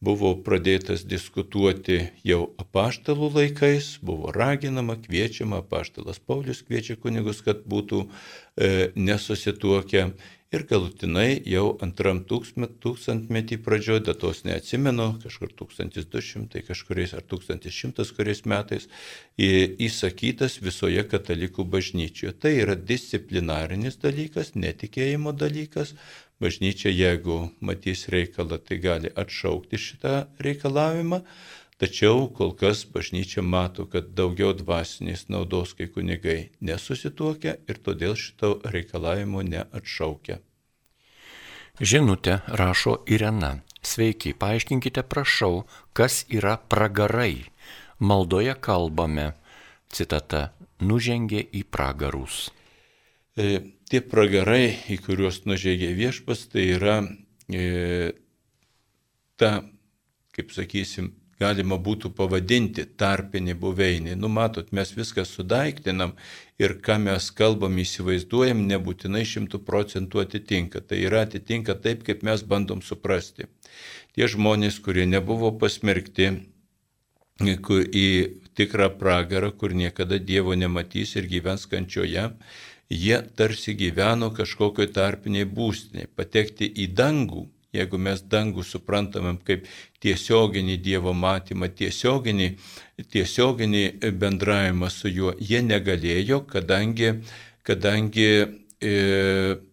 buvo pradėtas diskutuoti jau apaštalų laikais, buvo raginama, kviečiama, apaštalas Paulius kviečia kunigus, kad būtų e, nesusituokę ir galutinai jau antram tūkstantmetį pradžioje, datos neatsimenu, kažkur 1200 kažkuriais ar 1100 kuriais metais, įsakytas visoje katalikų bažnyčioje. Tai yra disciplinarinis dalykas, netikėjimo dalykas. Bažnyčia, jeigu matys reikalą, tai gali atšaukti šitą reikalavimą. Tačiau kol kas bažnyčia mato, kad daugiau dvasinės naudos kai kunigai nesusituokia ir todėl šito reikalavimo neatšaukia. Žinutė rašo Irena. Sveiki, paaiškinkite prašau, kas yra pragarai. Maldoje kalbame, citata, nužengė į pragarus. E, tie pragarai, į kuriuos nužengė viešpas, tai yra e, ta, kaip sakysim, galima būtų pavadinti tarpinį buveinį. Numatot, mes viską sudaiktinam ir ką mes kalbam, įsivaizduojam, nebūtinai šimtų procentų atitinka. Tai yra atitinka taip, kaip mes bandom suprasti. Tie žmonės, kurie nebuvo pasmerkti į tikrą pragarą, kur niekada Dievo nematys ir gyvens kančioje, jie tarsi gyveno kažkokioj tarpiniai būstiniai. Patekti į dangų Jeigu mes dangų suprantamėm kaip tiesioginį Dievo matymą, tiesioginį, tiesioginį bendravimą su juo, jie negalėjo, kadangi, kadangi e,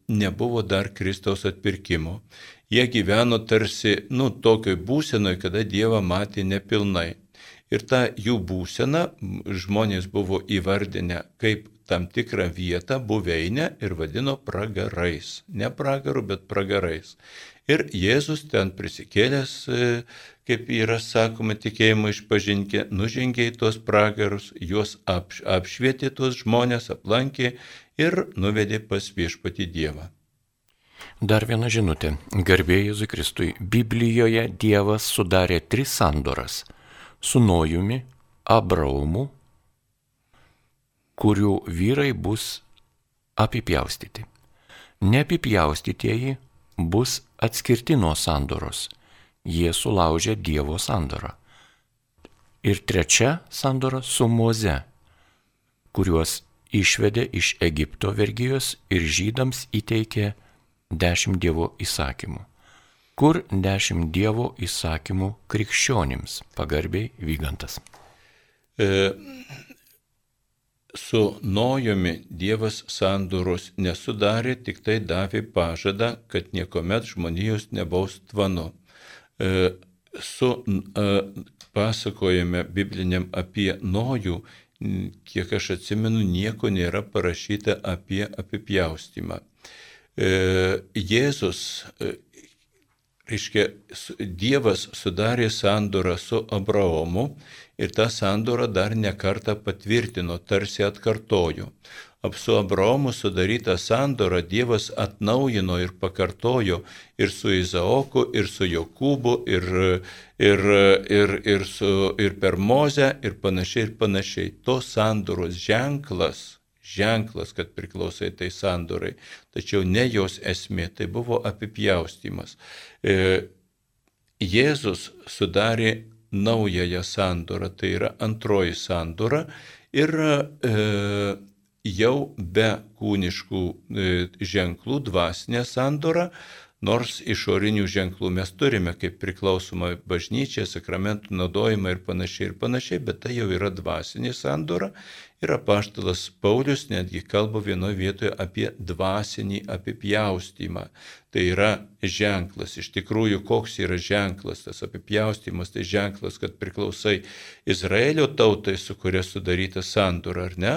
nebuvo dar Kristaus atpirkimo. Jie gyveno tarsi, nu, tokioj būsenoje, kada Dievą matė nepilnai. Ir tą jų būseną žmonės buvo įvardinę kaip tam tikrą vietą, buveinę ir vadino pragarais. Ne pragaru, bet pragarais. Ir Jėzus ten prisikėlęs, e, kaip yra sakoma, tikėjimo išpažinkė, nužengė į tuos pragarus, juos apš, apšvietė tuos žmonės, aplankė ir nuvedė pas viešpati Dievą. Dar viena žinutė. Garbė Jėzui Kristui. Biblijoje Dievas sudarė tris sandoras - su Nojumi, Abraumu kurių vyrai bus apipjaustyti. Neapipjaustytieji bus atskirti nuo sandoros, jie sulaužė Dievo sandorą. Ir trečia sandora su Moze, kuriuos išvedė iš Egipto vergyjos ir žydams įteikė dešimt Dievo įsakymų. Kur dešimt Dievo įsakymų krikščionims, pagarbiai vygantas. E, su Nojumi Dievas sandoros nesudarė, tik tai davė pažadą, kad niekuomet žmonijos nebaus tvanu. E, su e, pasakojame bibliniam apie Nojų, kiek aš atsimenu, nieko nėra parašyta apie apipjaustimą. E, Jėzus, reiškia, Dievas sudarė sandorą su Abraomu ir tą sandorą dar nekartą patvirtino, tarsi atkartojo. Apsu Abraomu sudarytą sandorą Dievas atnaujino ir pakartojo ir su Izaoku, ir su Jokūbu, ir, ir, ir, ir, su, ir per Mozę, ir panašiai, ir panašiai. Tos sandoros ženklas, ženklas, kad priklausai tai sandorai, tačiau ne jos esmė, tai buvo apipjaustimas. E, Jėzus sudarė naująją sandorą, tai yra antroji sandora ir e, jau be kūniškų e, ženklų dvasinė sandora, nors išorinių ženklų mes turime kaip priklausoma bažnyčia, sakramentų naudojimą ir panašiai ir panašiai, bet tai jau yra dvasinė sandora Ir apaštalas Paulius netgi kalba vienoje vietoje apie dvasinį apipjaustymą. Tai yra ženklas. Iš tikrųjų, koks yra ženklas tas apipjaustymas, tai ženklas, kad priklausai Izraelio tautai, su kuria sudaryta sandora, ar ne?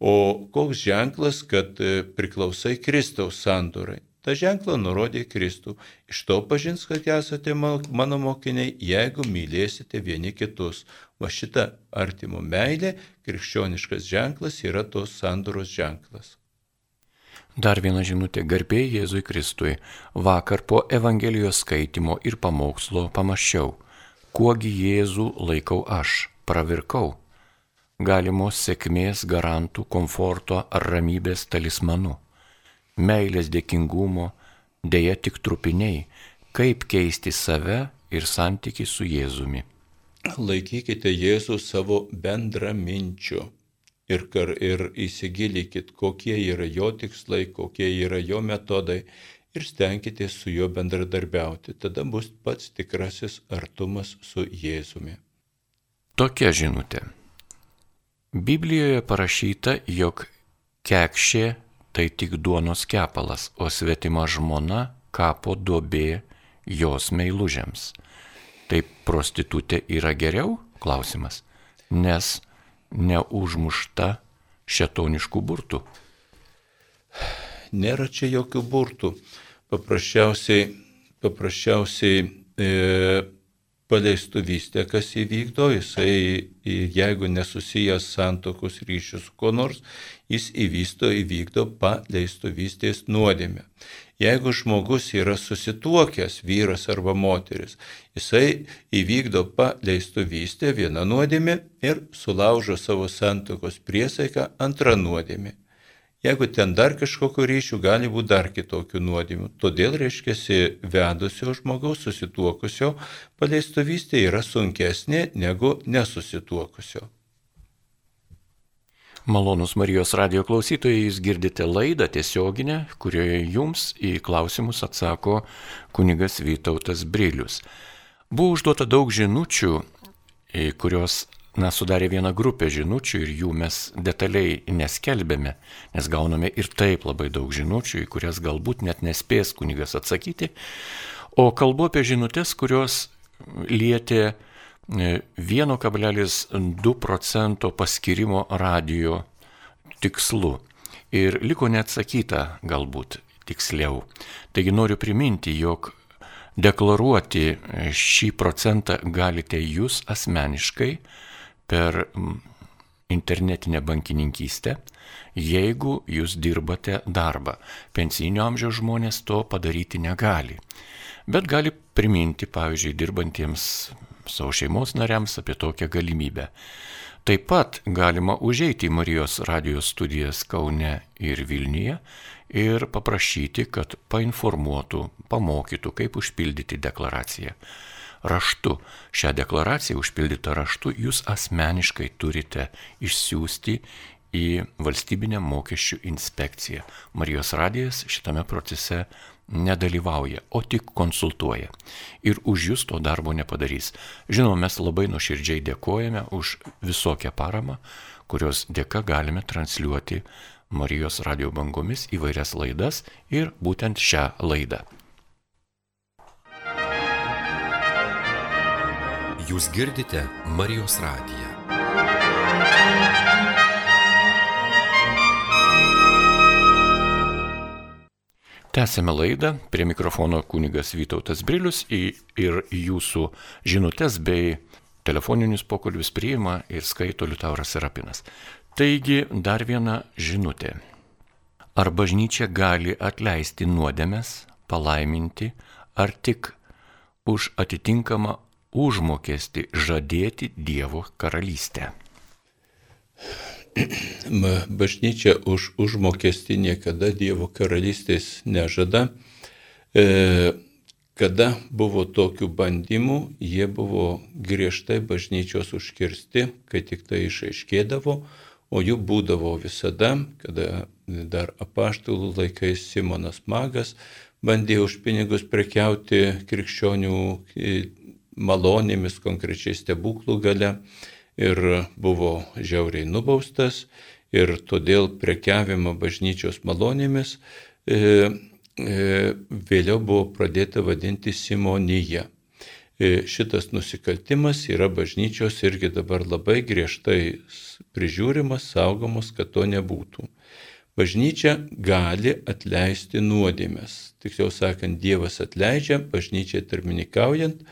O koks ženklas, kad e, priklausai Kristaus sandorai. Ta ženklą nurodė Kristų. Iš to pažins, kad esate mano mokiniai, jeigu mylėsite vieni kitus. Va šita artimo meilė, krikščioniškas ženklas yra tos sandoros ženklas. Dar viena žinutė garbėjai Jėzui Kristui. Vakar po Evangelijos skaitimo ir pamokslo pamaščiau, kuogi Jėzų laikau aš, pravirkau. Galimos sėkmės garantų, komforto ar ramybės talismanu meilės dėkingumo, dėja tik trupiniai, kaip keisti save ir santyki su Jėzumi. Laikykite Jėzų savo bendraminčiu ir, kar, ir įsigilinkit, kokie yra jo tikslai, kokie yra jo metodai ir stenkitės su juo bendradarbiauti. Tada bus pats tikrasis artumas su Jėzumi. Tokia žinutė. Biblijoje parašyta, jog kekšė tai tik duonos kepalas, o svetima žmona kapo duobė jos meilužiams. Tai prostitutė yra geriau? Klausimas. Nes neužmušta šetoniškų burtų. Nėra čia jokių burtų. Paprasčiausiai, paprasčiausiai e, paleistuvystė, kas įvykdo, jisai, jeigu nesusijęs santokos ryšius su kuo nors, jis įvysto, įvykdo paleistuvystės nuodėmę. Jeigu žmogus yra susituokęs, vyras arba moteris, jisai įvykdo paleistuvystę vieną nuodėmę ir sulaužo savo santokos priesaiką antrą nuodėmę. Jeigu ten dar kažkokiu ryšiu, gali būti dar kitokių nuodėmių. Todėl, reiškia, vedusio žmogaus susituokusio paleistuvystė yra sunkesnė negu nesusituokusio. Malonus Marijos radio klausytojai, jūs girdite laidą tiesioginę, kurioje jums į klausimus atsako kunigas Vytautas Brilius. Buvo užduota daug žinučių, kurios na, sudarė vieną grupę žinučių ir jų mes detaliai neskelbėme, nes gauname ir taip labai daug žinučių, į kurias galbūt net nespės kunigas atsakyti. O kalbu apie žinutės, kurios lietė 1,2 procento paskirimo radio tikslu. Ir liko neatsakyta galbūt tiksliau. Taigi noriu priminti, jog deklaruoti šį procentą galite jūs asmeniškai per internetinę bankininkystę, jeigu jūs dirbate darbą. Pensinio amžiaus žmonės to padaryti negali. Bet gali priminti, pavyzdžiui, dirbantiems savo šeimos nariams apie tokią galimybę. Taip pat galima užeiti į Marijos radijos studijas Kaune ir Vilniuje ir paprašyti, kad painformuotų, pamokytų, kaip užpildyti deklaraciją raštu. Šią deklaraciją užpildytą raštu jūs asmeniškai turite išsiųsti į valstybinę mokesčių inspekciją. Marijos radijas šitame procese nedalyvauja, o tik konsultuoja. Ir už jūs to darbo nepadarys. Žinoma, mes labai nuoširdžiai dėkojame už visokią paramą, kurios dėka galime transliuoti Marijos radio bangomis įvairias laidas ir būtent šią laidą. Jūs girdite Marijos radiją. Tęsėme laidą, prie mikrofono kunigas Vytautas Brilius ir jūsų žinutės bei telefoninius pokalbius priima ir skaito Liutauras Serapinas. Taigi dar viena žinutė. Ar bažnyčia gali atleisti nuodėmės, palaiminti, ar tik už atitinkamą užmokesti žadėti Dievo karalystę. Bažnyčia už užmokestį niekada Dievo karalystės nežada. E, kada buvo tokių bandymų, jie buvo griežtai bažnyčios užkirsti, kai tik tai išaiškėdavo, o jų būdavo visada, kada dar apaštalų laikais Simonas Magas bandė už pinigus prekiauti krikščionių malonėmis, konkrečiai stebuklų gale ir buvo žiauriai nubaustas ir todėl prekiavimą bažnyčios malonėmis e, e, vėliau buvo pradėta vadinti Simonija. E, šitas nusikaltimas yra bažnyčios irgi dabar labai griežtai prižiūrimas, saugomas, kad to nebūtų. Bažnyčia gali atleisti nuodėmės. Tiksliau sakant, Dievas atleidžia, bažnyčia tarpininkaujant,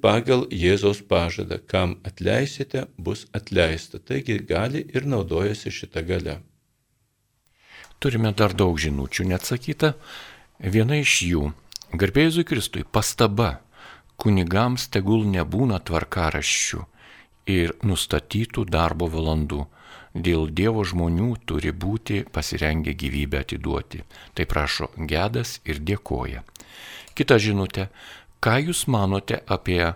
pagal Jėzaus pažadą, kam atleisite, bus atleista. Taigi gali ir naudojasi šitą galę. Turime dar daug žinučių neatsakyta. Viena iš jų - garbėjusui Kristui pastaba - kunigams tegul nebūna tvarkaraščių ir nustatytų darbo valandų. Dėl Dievo žmonių turi būti pasirengę gyvybę atiduoti. Tai prašo gedas ir dėkoja. Kita žinutė Ką Jūs manote apie e,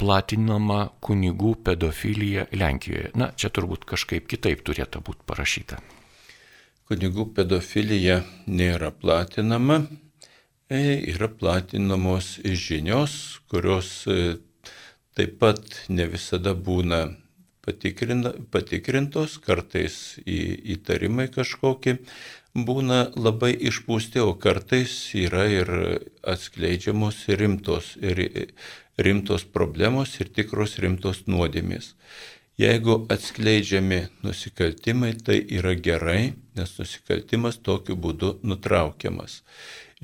platinamą kunigų pedofiliją Lenkijoje? Na, čia turbūt kažkaip kitaip turėtų būti parašyta. Kunigų pedofilija nėra platinama, e, yra platinamos žinios, kurios e, taip pat ne visada būna patikrintos, kartais į, įtarimai kažkokie, būna labai išpūsti, o kartais yra ir atskleidžiamos rimtos, ir rimtos problemos ir tikros rimtos nuodėmės. Jeigu atskleidžiami nusikaltimai, tai yra gerai, nes nusikaltimas tokiu būdu nutraukiamas.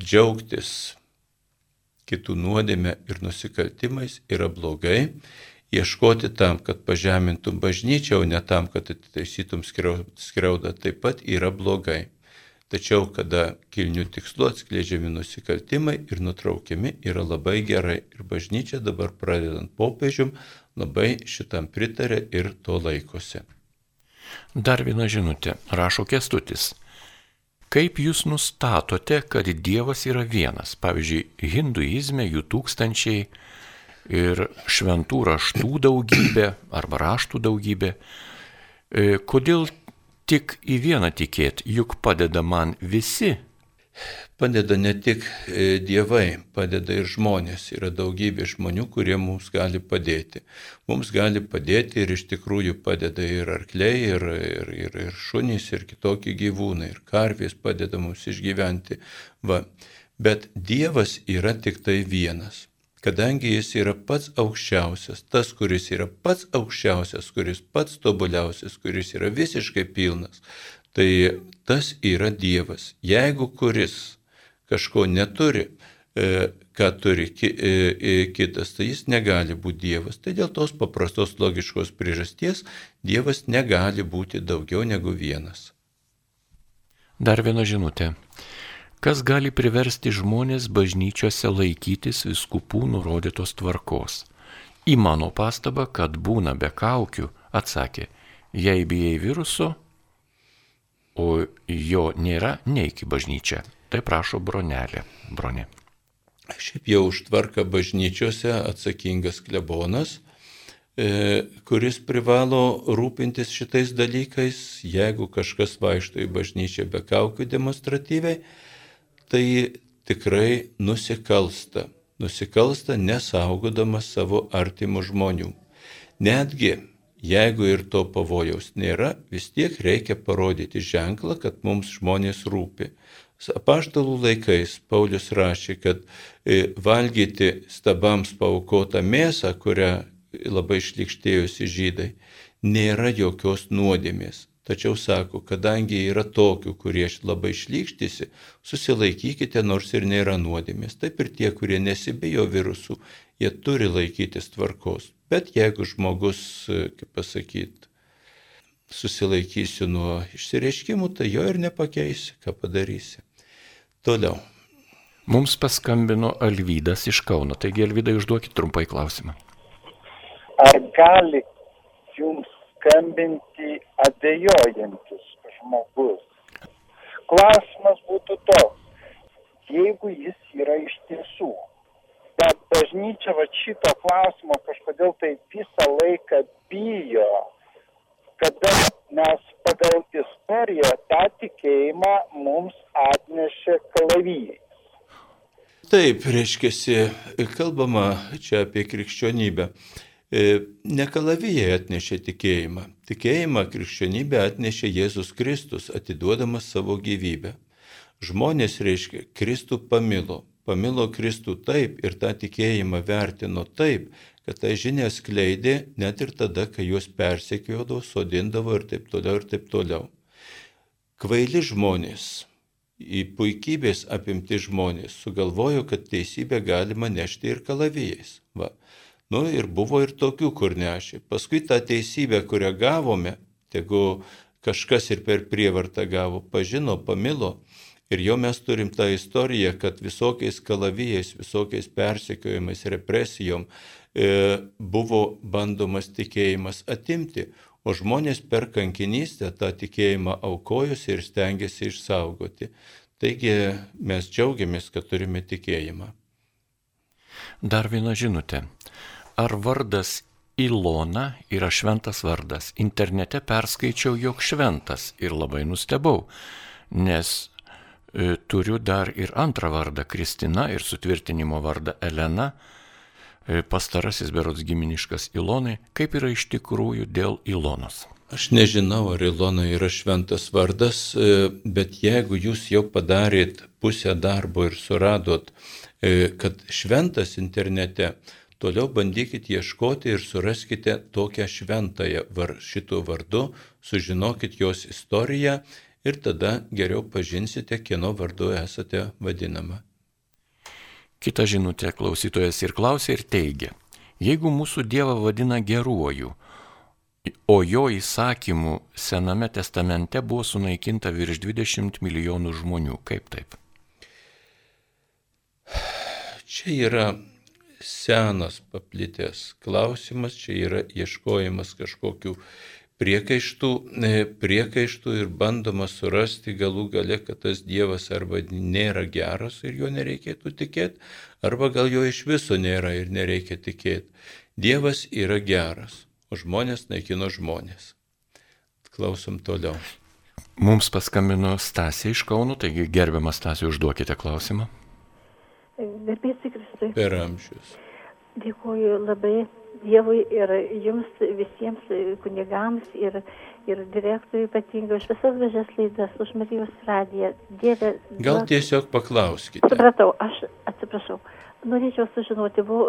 Džiaugtis kitų nuodėmė ir nusikaltimais yra blogai, ieškoti tam, kad pažemintum bažnyčią, o ne tam, kad atitaisytum skriaudą, taip pat yra blogai. Tačiau, kada kilnių tikslų atskleidžiami nusikaltimai ir nutraukiami, yra labai gerai. Ir bažnyčia dabar pradedant popiežium labai šitam pritarė ir to laikosi. Dar viena žinutė, rašo Kestutis. Kaip jūs nustatote, kad Dievas yra vienas? Pavyzdžiui, hinduizme jų tūkstančiai ir šventų raštų daugybė arba raštų daugybė. E, kodėl tik į vieną tikėti, juk padeda man visi padeda ne tik e, dievai, padeda ir žmonės. Yra daugybė žmonių, kurie mums gali padėti. Mums gali padėti ir iš tikrųjų padeda ir arkliai, ir, ir, ir, ir šunys, ir kitokie gyvūnai, ir karvės padeda mums išgyventi. Va. Bet Dievas yra tik tai vienas. Kadangi jis yra pats aukščiausias, tas, kuris yra pats aukščiausias, kuris pats tobuliausias, kuris yra visiškai pilnas, tai tas yra Dievas. Jeigu kuris kažko neturi, e, ką turi e, e, kitas, tai jis negali būti Dievas. Tai dėl tos paprastos logiškos priežasties Dievas negali būti daugiau negu vienas. Dar viena žinutė. Kas gali priversti žmonės bažnyčiose laikytis viskupų nurodytos tvarkos? Į mano pastabą, kad būna be kaukių, atsakė, jei bijai viruso, o jo nėra, neik į bažnyčią. Tai prašo bronelė. Bronė. Šiaip jau už tvarką bažnyčiose atsakingas klebonas, e, kuris privalo rūpintis šitais dalykais, jeigu kažkas vaikšto į bažnyčią be kaukių demonstratyviai, tai tikrai nusikalsta. Nusikalsta nesaugodamas savo artimų žmonių. Netgi jeigu ir to pavojaus nėra, vis tiek reikia parodyti ženklą, kad mums žmonės rūpi. Apaštalų laikais Paulius rašė, kad e, valgyti stabams paukotą mėsą, kurią labai šlikštėjusi žydai, nėra jokios nuodėmės. Tačiau sako, kadangi yra tokių, kurie labai šlykštisi, susilaikykite, nors ir nėra nuodėmės. Taip ir tie, kurie nesibijo virusų, jie turi laikytis tvarkos. Bet jeigu žmogus, kaip pasakyti, susilaikysiu nuo išsireiškimų, tai jo ir nepakeisi, ką padarysi. Toliau. Mums paskambino Alvydas iš Kauno, taigi Alvydai užduokit trumpai klausimą. Ar gali jums skambinti abejojantis žmogus? Klausimas būtų toks, jeigu jis yra iš tiesų. Bet bažnyčia va šito klausimo kažkodėl tai visą laiką bijo, kada mes pagal istoriją tą tikėjimą mums atnešė kalavijai. Taip, reiškia, kalbama čia apie krikščionybę. E, ne kalavijai atnešė tikėjimą. Tikėjimą krikščionybę atnešė Jėzus Kristus, atiduodamas savo gyvybę. Žmonės, reiškia, Kristų pamilo. Pamilo Kristų taip ir tą tikėjimą vertino taip, kad tą žinią skleidė net ir tada, kai juos persekiodavo, sodindavo ir taip toliau ir taip toliau. Kvaili žmonės, į puikybės apimti žmonės sugalvojo, kad teisybę galima nešti ir kalavijais. Va. Nu ir buvo ir tokių, kur nešė. Paskui tą teisybę, kurią gavome, tegu kažkas ir per prievartą gavo, pažino, pamilo. Ir jau mes turim tą istoriją, kad visokiais kalavijais, visokiais persekiojimais, represijom E, buvo bandomas tikėjimas atimti, o žmonės per kankinystę tą tikėjimą aukojosi ir stengiasi išsaugoti. Taigi mes džiaugiamės, kad turime tikėjimą. Dar viena žinutė. Ar vardas Ilona yra šventas vardas? Internete perskaičiau, jog šventas ir labai nustebau, nes e, turiu dar ir antrą vardą Kristina ir sutvirtinimo vardą Elena E, pastarasis berots giminiškas Ilonai, kaip yra iš tikrųjų dėl Ilonos. Aš nežinau, ar Ilona yra šventas vardas, e, bet jeigu jūs jau padarėt pusę darbo ir suradot, e, kad šventas internete, toliau bandykit ieškoti ir suraskite tokią šventąją var, šituo vardu, sužinokit jos istoriją ir tada geriau pažinsite, kieno vardu esate vadinama. Kita žinutė klausytojas ir klausė ir teigia, jeigu mūsų Dievą vadina geruoju, o jo įsakymų Sename testamente buvo sunaikinta virš 20 milijonų žmonių, kaip taip? Čia yra senas paplitęs klausimas, čia yra ieškojimas kažkokių priekaištų, e, priekaištų ir bandoma surasti galų gale, kad tas Dievas arba nėra geras ir jo nereikėtų tikėti, arba gal jo iš viso nėra ir nereikia tikėti. Dievas yra geras, o žmonės naikino žmonės. klausom toliau. Mums paskambino Stasė iš Kauno, taigi gerbiamas Stasė, užduokite klausimą. Garbės į Kristui. Per amžius. Dėkuoju labai Dievui ir jums visiems kunigams ir, ir direktoriui ypatingai už visas gražias laidas, už Marijos radiją. Dieve. Gal tiesiog paklauskite. Supratau, aš atsiprašau. Norėčiau sužinoti, buvo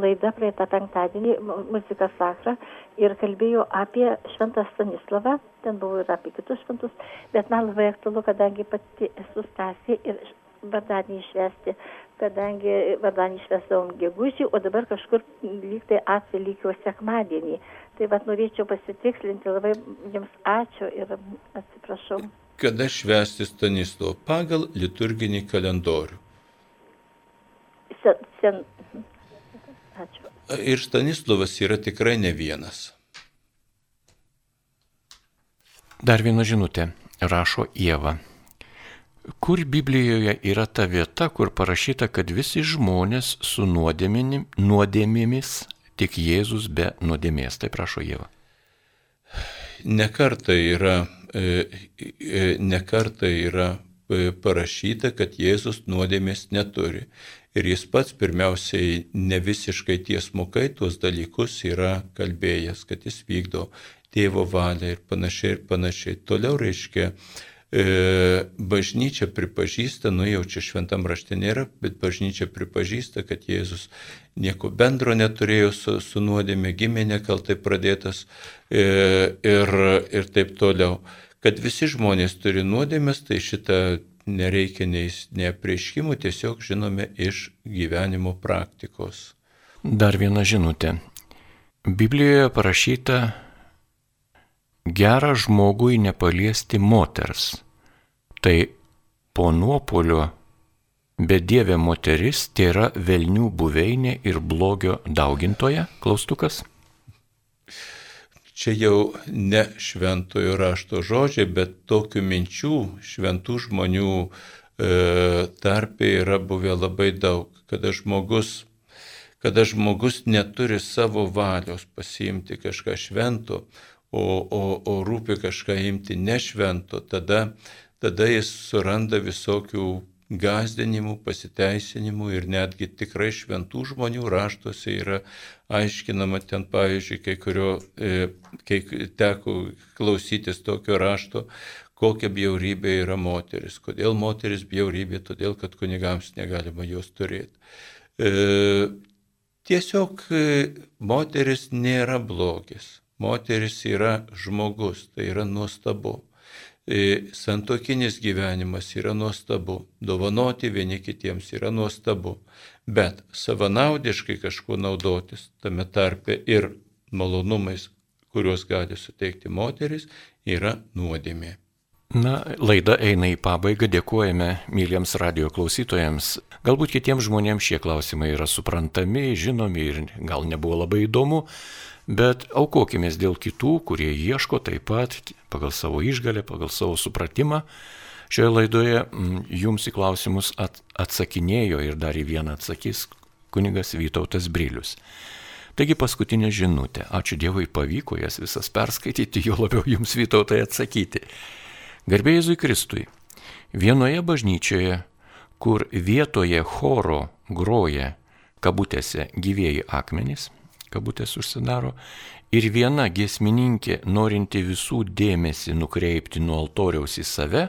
laida praeitą penktadienį, mu- muzika sakra, ir kalbėjo apie Šventą Stanislavą, ten buvo ir apie kitus šventus, bet man labai aktualu, kadangi pati esu Stasė ir vardadienį išvesti, kadangi vardadienį išvesdavom gegužį, o dabar kažkur lyg tai atsilikio sekmadienį. Tai vad norėčiau pasitikslinti, labai jums ačiū ir atsiprašau. Kada švęsti Stanislovo pagal liturginį kalendorių. Sen, sen, ačiū. Ir Stanislavas yra tikrai ne vienas. Dar viena žinutė, rašo Jėva. Kur Biblijoje yra ta vieta, kur parašyta, kad visi žmonės su nuodėmėmis, tik Jėzus be nuodėmės, tai prašo Jėva. Nekarta yra, e, e, nekarta yra e, parašyta, kad Jėzus nuodėmės neturi. Ir jis pats pirmiausiai ne visiškai tiesmukai tuos dalykus yra kalbėjęs, kad jis vykdo tėvo valią ir panašiai ir panašiai. Toliau reiškia, bažnyčia pripažįsta, nu jau čia šventam rašte nėra, bet bažnyčia pripažįsta, kad Jėzus nieko bendro neturėjo su, su nuodėmė, gimė nekaltai pradėtas e, ir, ir taip toliau. Kad visi žmonės turi nuodėmės, tai šitą nereikia nei, nei apreiškimų, tiesiog žinome iš gyvenimo praktikos. Dar viena žinutė. Biblijoje parašyta gerą žmogui nepaliesti moters. Tai po nuopolio bedievė moteris tai yra velnių buveinė ir blogio daugintoja, klaustukas. Čia jau ne šventojo rašto žodžiai, bet tokių minčių šventų žmonių e, tarpė yra buvę labai daug, kada žmogus, kada žmogus neturi savo valios pasiimti kažką švento, o, o, o rūpi kažką imti nešvento, tada, tada jis suranda visokių gazdinimų, pasiteisinimų ir netgi tikrai šventų žmonių raštuose yra aiškinama ten, pavyzdžiui, kai kurio, e, kai teko klausytis tokio rašto, kokia bjaurybė yra moteris. Kodėl moteris bjaurybė? Todėl, kad kunigams negalima jos turėti. E, tiesiog e, moteris nėra blogis. Moteris yra žmogus, tai yra nuostabu. E, Santokinis gyvenimas yra nuostabu, dovanoti vieni kitiems yra nuostabu, bet savanaudiškai kažkuo naudotis tame tarpe ir malonumais, kuriuos gali suteikti moteris, yra nuodėmė. Na, laida eina į pabaigą, dėkojame myliems radio klausytojams. Galbūt kitiems žmonėms šie klausimai yra suprantami, žinomi ir gal nebuvo labai įdomu, bet aukokime dėl kitų, kurie ieško taip pat pagal savo išgalę, pagal savo supratimą. Šioje laidoje mm, jums į klausimus at, atsakinėjo ir dar į vieną atsakys kunigas Vytautas Brilius. Taigi paskutinė žinutė. Ačiū Dievui pavyko jas visas perskaityti, jo labiau jums Vytautai atsakyti. Garbėjai Jėzui Kristui. Vienoje bažnyčioje, kur vietoje choro groja kabutėse gyvėjai akmenys, kabutės užsidaro, ir viena giesmininkė, norinti visų dėmesį nukreipti nuo altoriaus į save,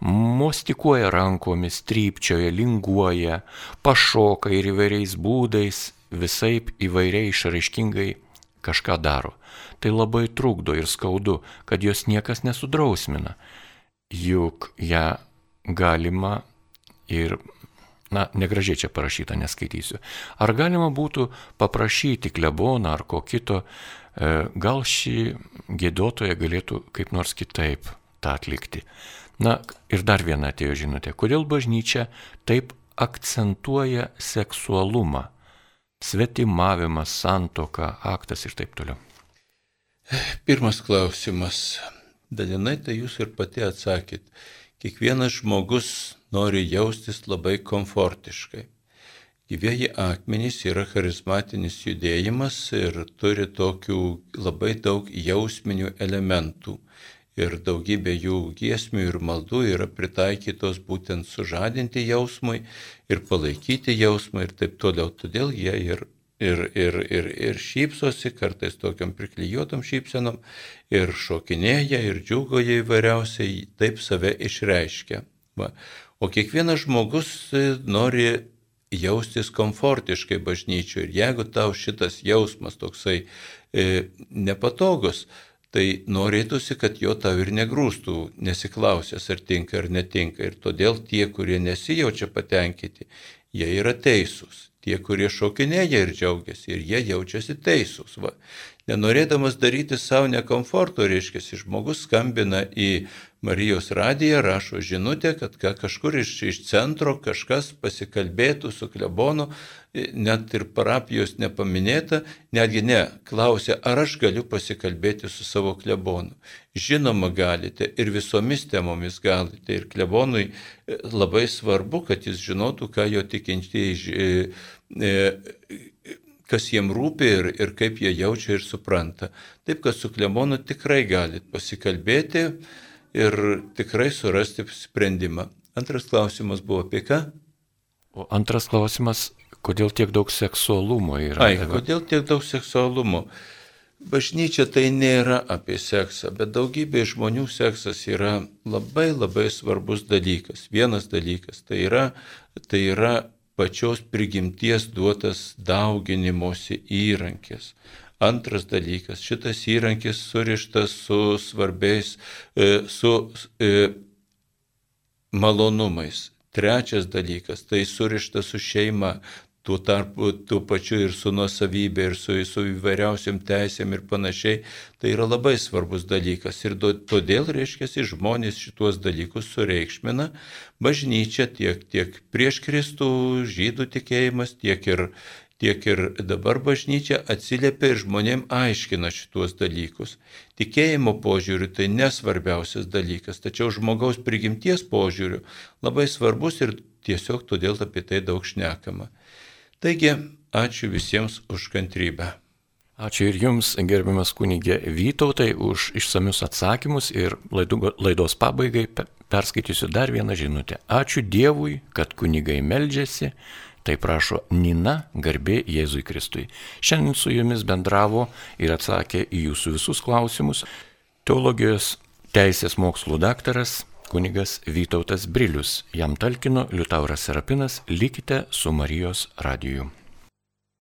mostikuoja rankomis, trypčioja, linguoja, pašoka ir įvairiais būdais, visaip įvairiai išraiškingai kažką daro. Tai labai trukdo ir skaudu, kad jos niekas nesudrausmina. Juk ją galima ir, na, negražiai čia parašyta, neskaitysiu. Ar galima būtų paprašyti kleboną ar ko kito, e, gal ši gėdotoja galėtų kaip nors kitaip tą atlikti. Na ir dar viena atėjo žinutė, kodėl bažnyčia taip akcentuoja seksualumą, svetimavimas, santoka, aktas ir taip toliau. Pirmas klausimas. Dalinai tai jūs ir pati atsakėt. Kiekvienas žmogus nori jaustis labai komfortiškai. Gyvieji akmenys yra charizmatinis judėjimas ir turi tokių labai daug jausminių elementų. Ir daugybė jų giesmių ir maldų yra pritaikytos būtent sužadinti jausmui ir palaikyti jausmą ir taip toliau. Todėl jie ir ir, ir, ir, ir šypsosi, kartais tokiam priklyjuotam šypsenom, ir šokinėja, ir džiugoja įvairiausiai, taip save išreiškia. Va. O kiekvienas žmogus e, nori jaustis komfortiškai bažnyčiui ir jeigu tau šitas jausmas toksai e, nepatogus, tai norėtųsi, kad jo tau ir negrūstų, nesiklausęs ar tinka ar netinka. Ir todėl tie, kurie nesijaučia patenkinti, jie yra teisūs tie, kurie šokinėja ir džiaugiasi, ir jie jaučiasi teisūs. Va. Nenorėdamas daryti savo nekomforto, reiškia, žmogus skambina į Marijos radiją, rašo žinutę, kad kažkur iš, iš centro kažkas pasikalbėtų su klebonu, net ir parapijos nepaminėta, netgi ne, klausia, ar aš galiu pasikalbėti su savo klebonu. Žinoma, galite ir visomis temomis galite. Ir klebonui e, labai svarbu, kad jis žinotų, ką jo tikintieji kas jiem rūpi ir, ir kaip jie jaučia ir supranta. Taip, kad su klebonu tikrai galit pasikalbėti ir tikrai surasti sprendimą. Antras klausimas buvo apie ką? O antras klausimas, kodėl tiek daug seksualumo yra? Ai, kodėl tiek daug seksualumo? Bažnyčia tai nėra apie seksą, bet daugybė žmonių seksas yra labai labai svarbus dalykas. Vienas dalykas tai yra, tai yra pačios prigimties duotas dauginimosi įrankis. Antras dalykas, šitas įrankis surištas su svarbiais, e, su e, malonumais. Trečias dalykas, tai surištas su šeima, tuo tarpu tuo pačiu ir su nuosavybė, ir su, su įvairiausiam teisėm ir panašiai, tai yra labai svarbus dalykas. Ir do, todėl, reiškia, žmonės šituos dalykus sureikšmina, bažnyčia tiek, tiek prieš Kristų žydų tikėjimas, tiek ir, tiek ir dabar bažnyčia atsiliepia ir žmonėm aiškina šituos dalykus. Tikėjimo požiūriu tai nesvarbiausias dalykas, tačiau žmogaus prigimties požiūriu labai svarbus ir tiesiog todėl apie tai daug šnekama. Taigi, ačiū visiems už kantrybę. Ačiū ir Jums, gerbiamas kunigė Vytautai, už išsamius atsakymus ir laidos pabaigai perskaitysiu dar vieną žinutę. Ačiū Dievui, kad kunigai meldžiasi, tai prašo Nina, garbė Jėzui Kristui. Šiandien su Jumis bendravo ir atsakė į Jūsų visus klausimus teologijos teisės mokslų daktaras kunigas Vytautas Brilius, jam talkino Liutauras Serapinas, likite su Marijos radiju.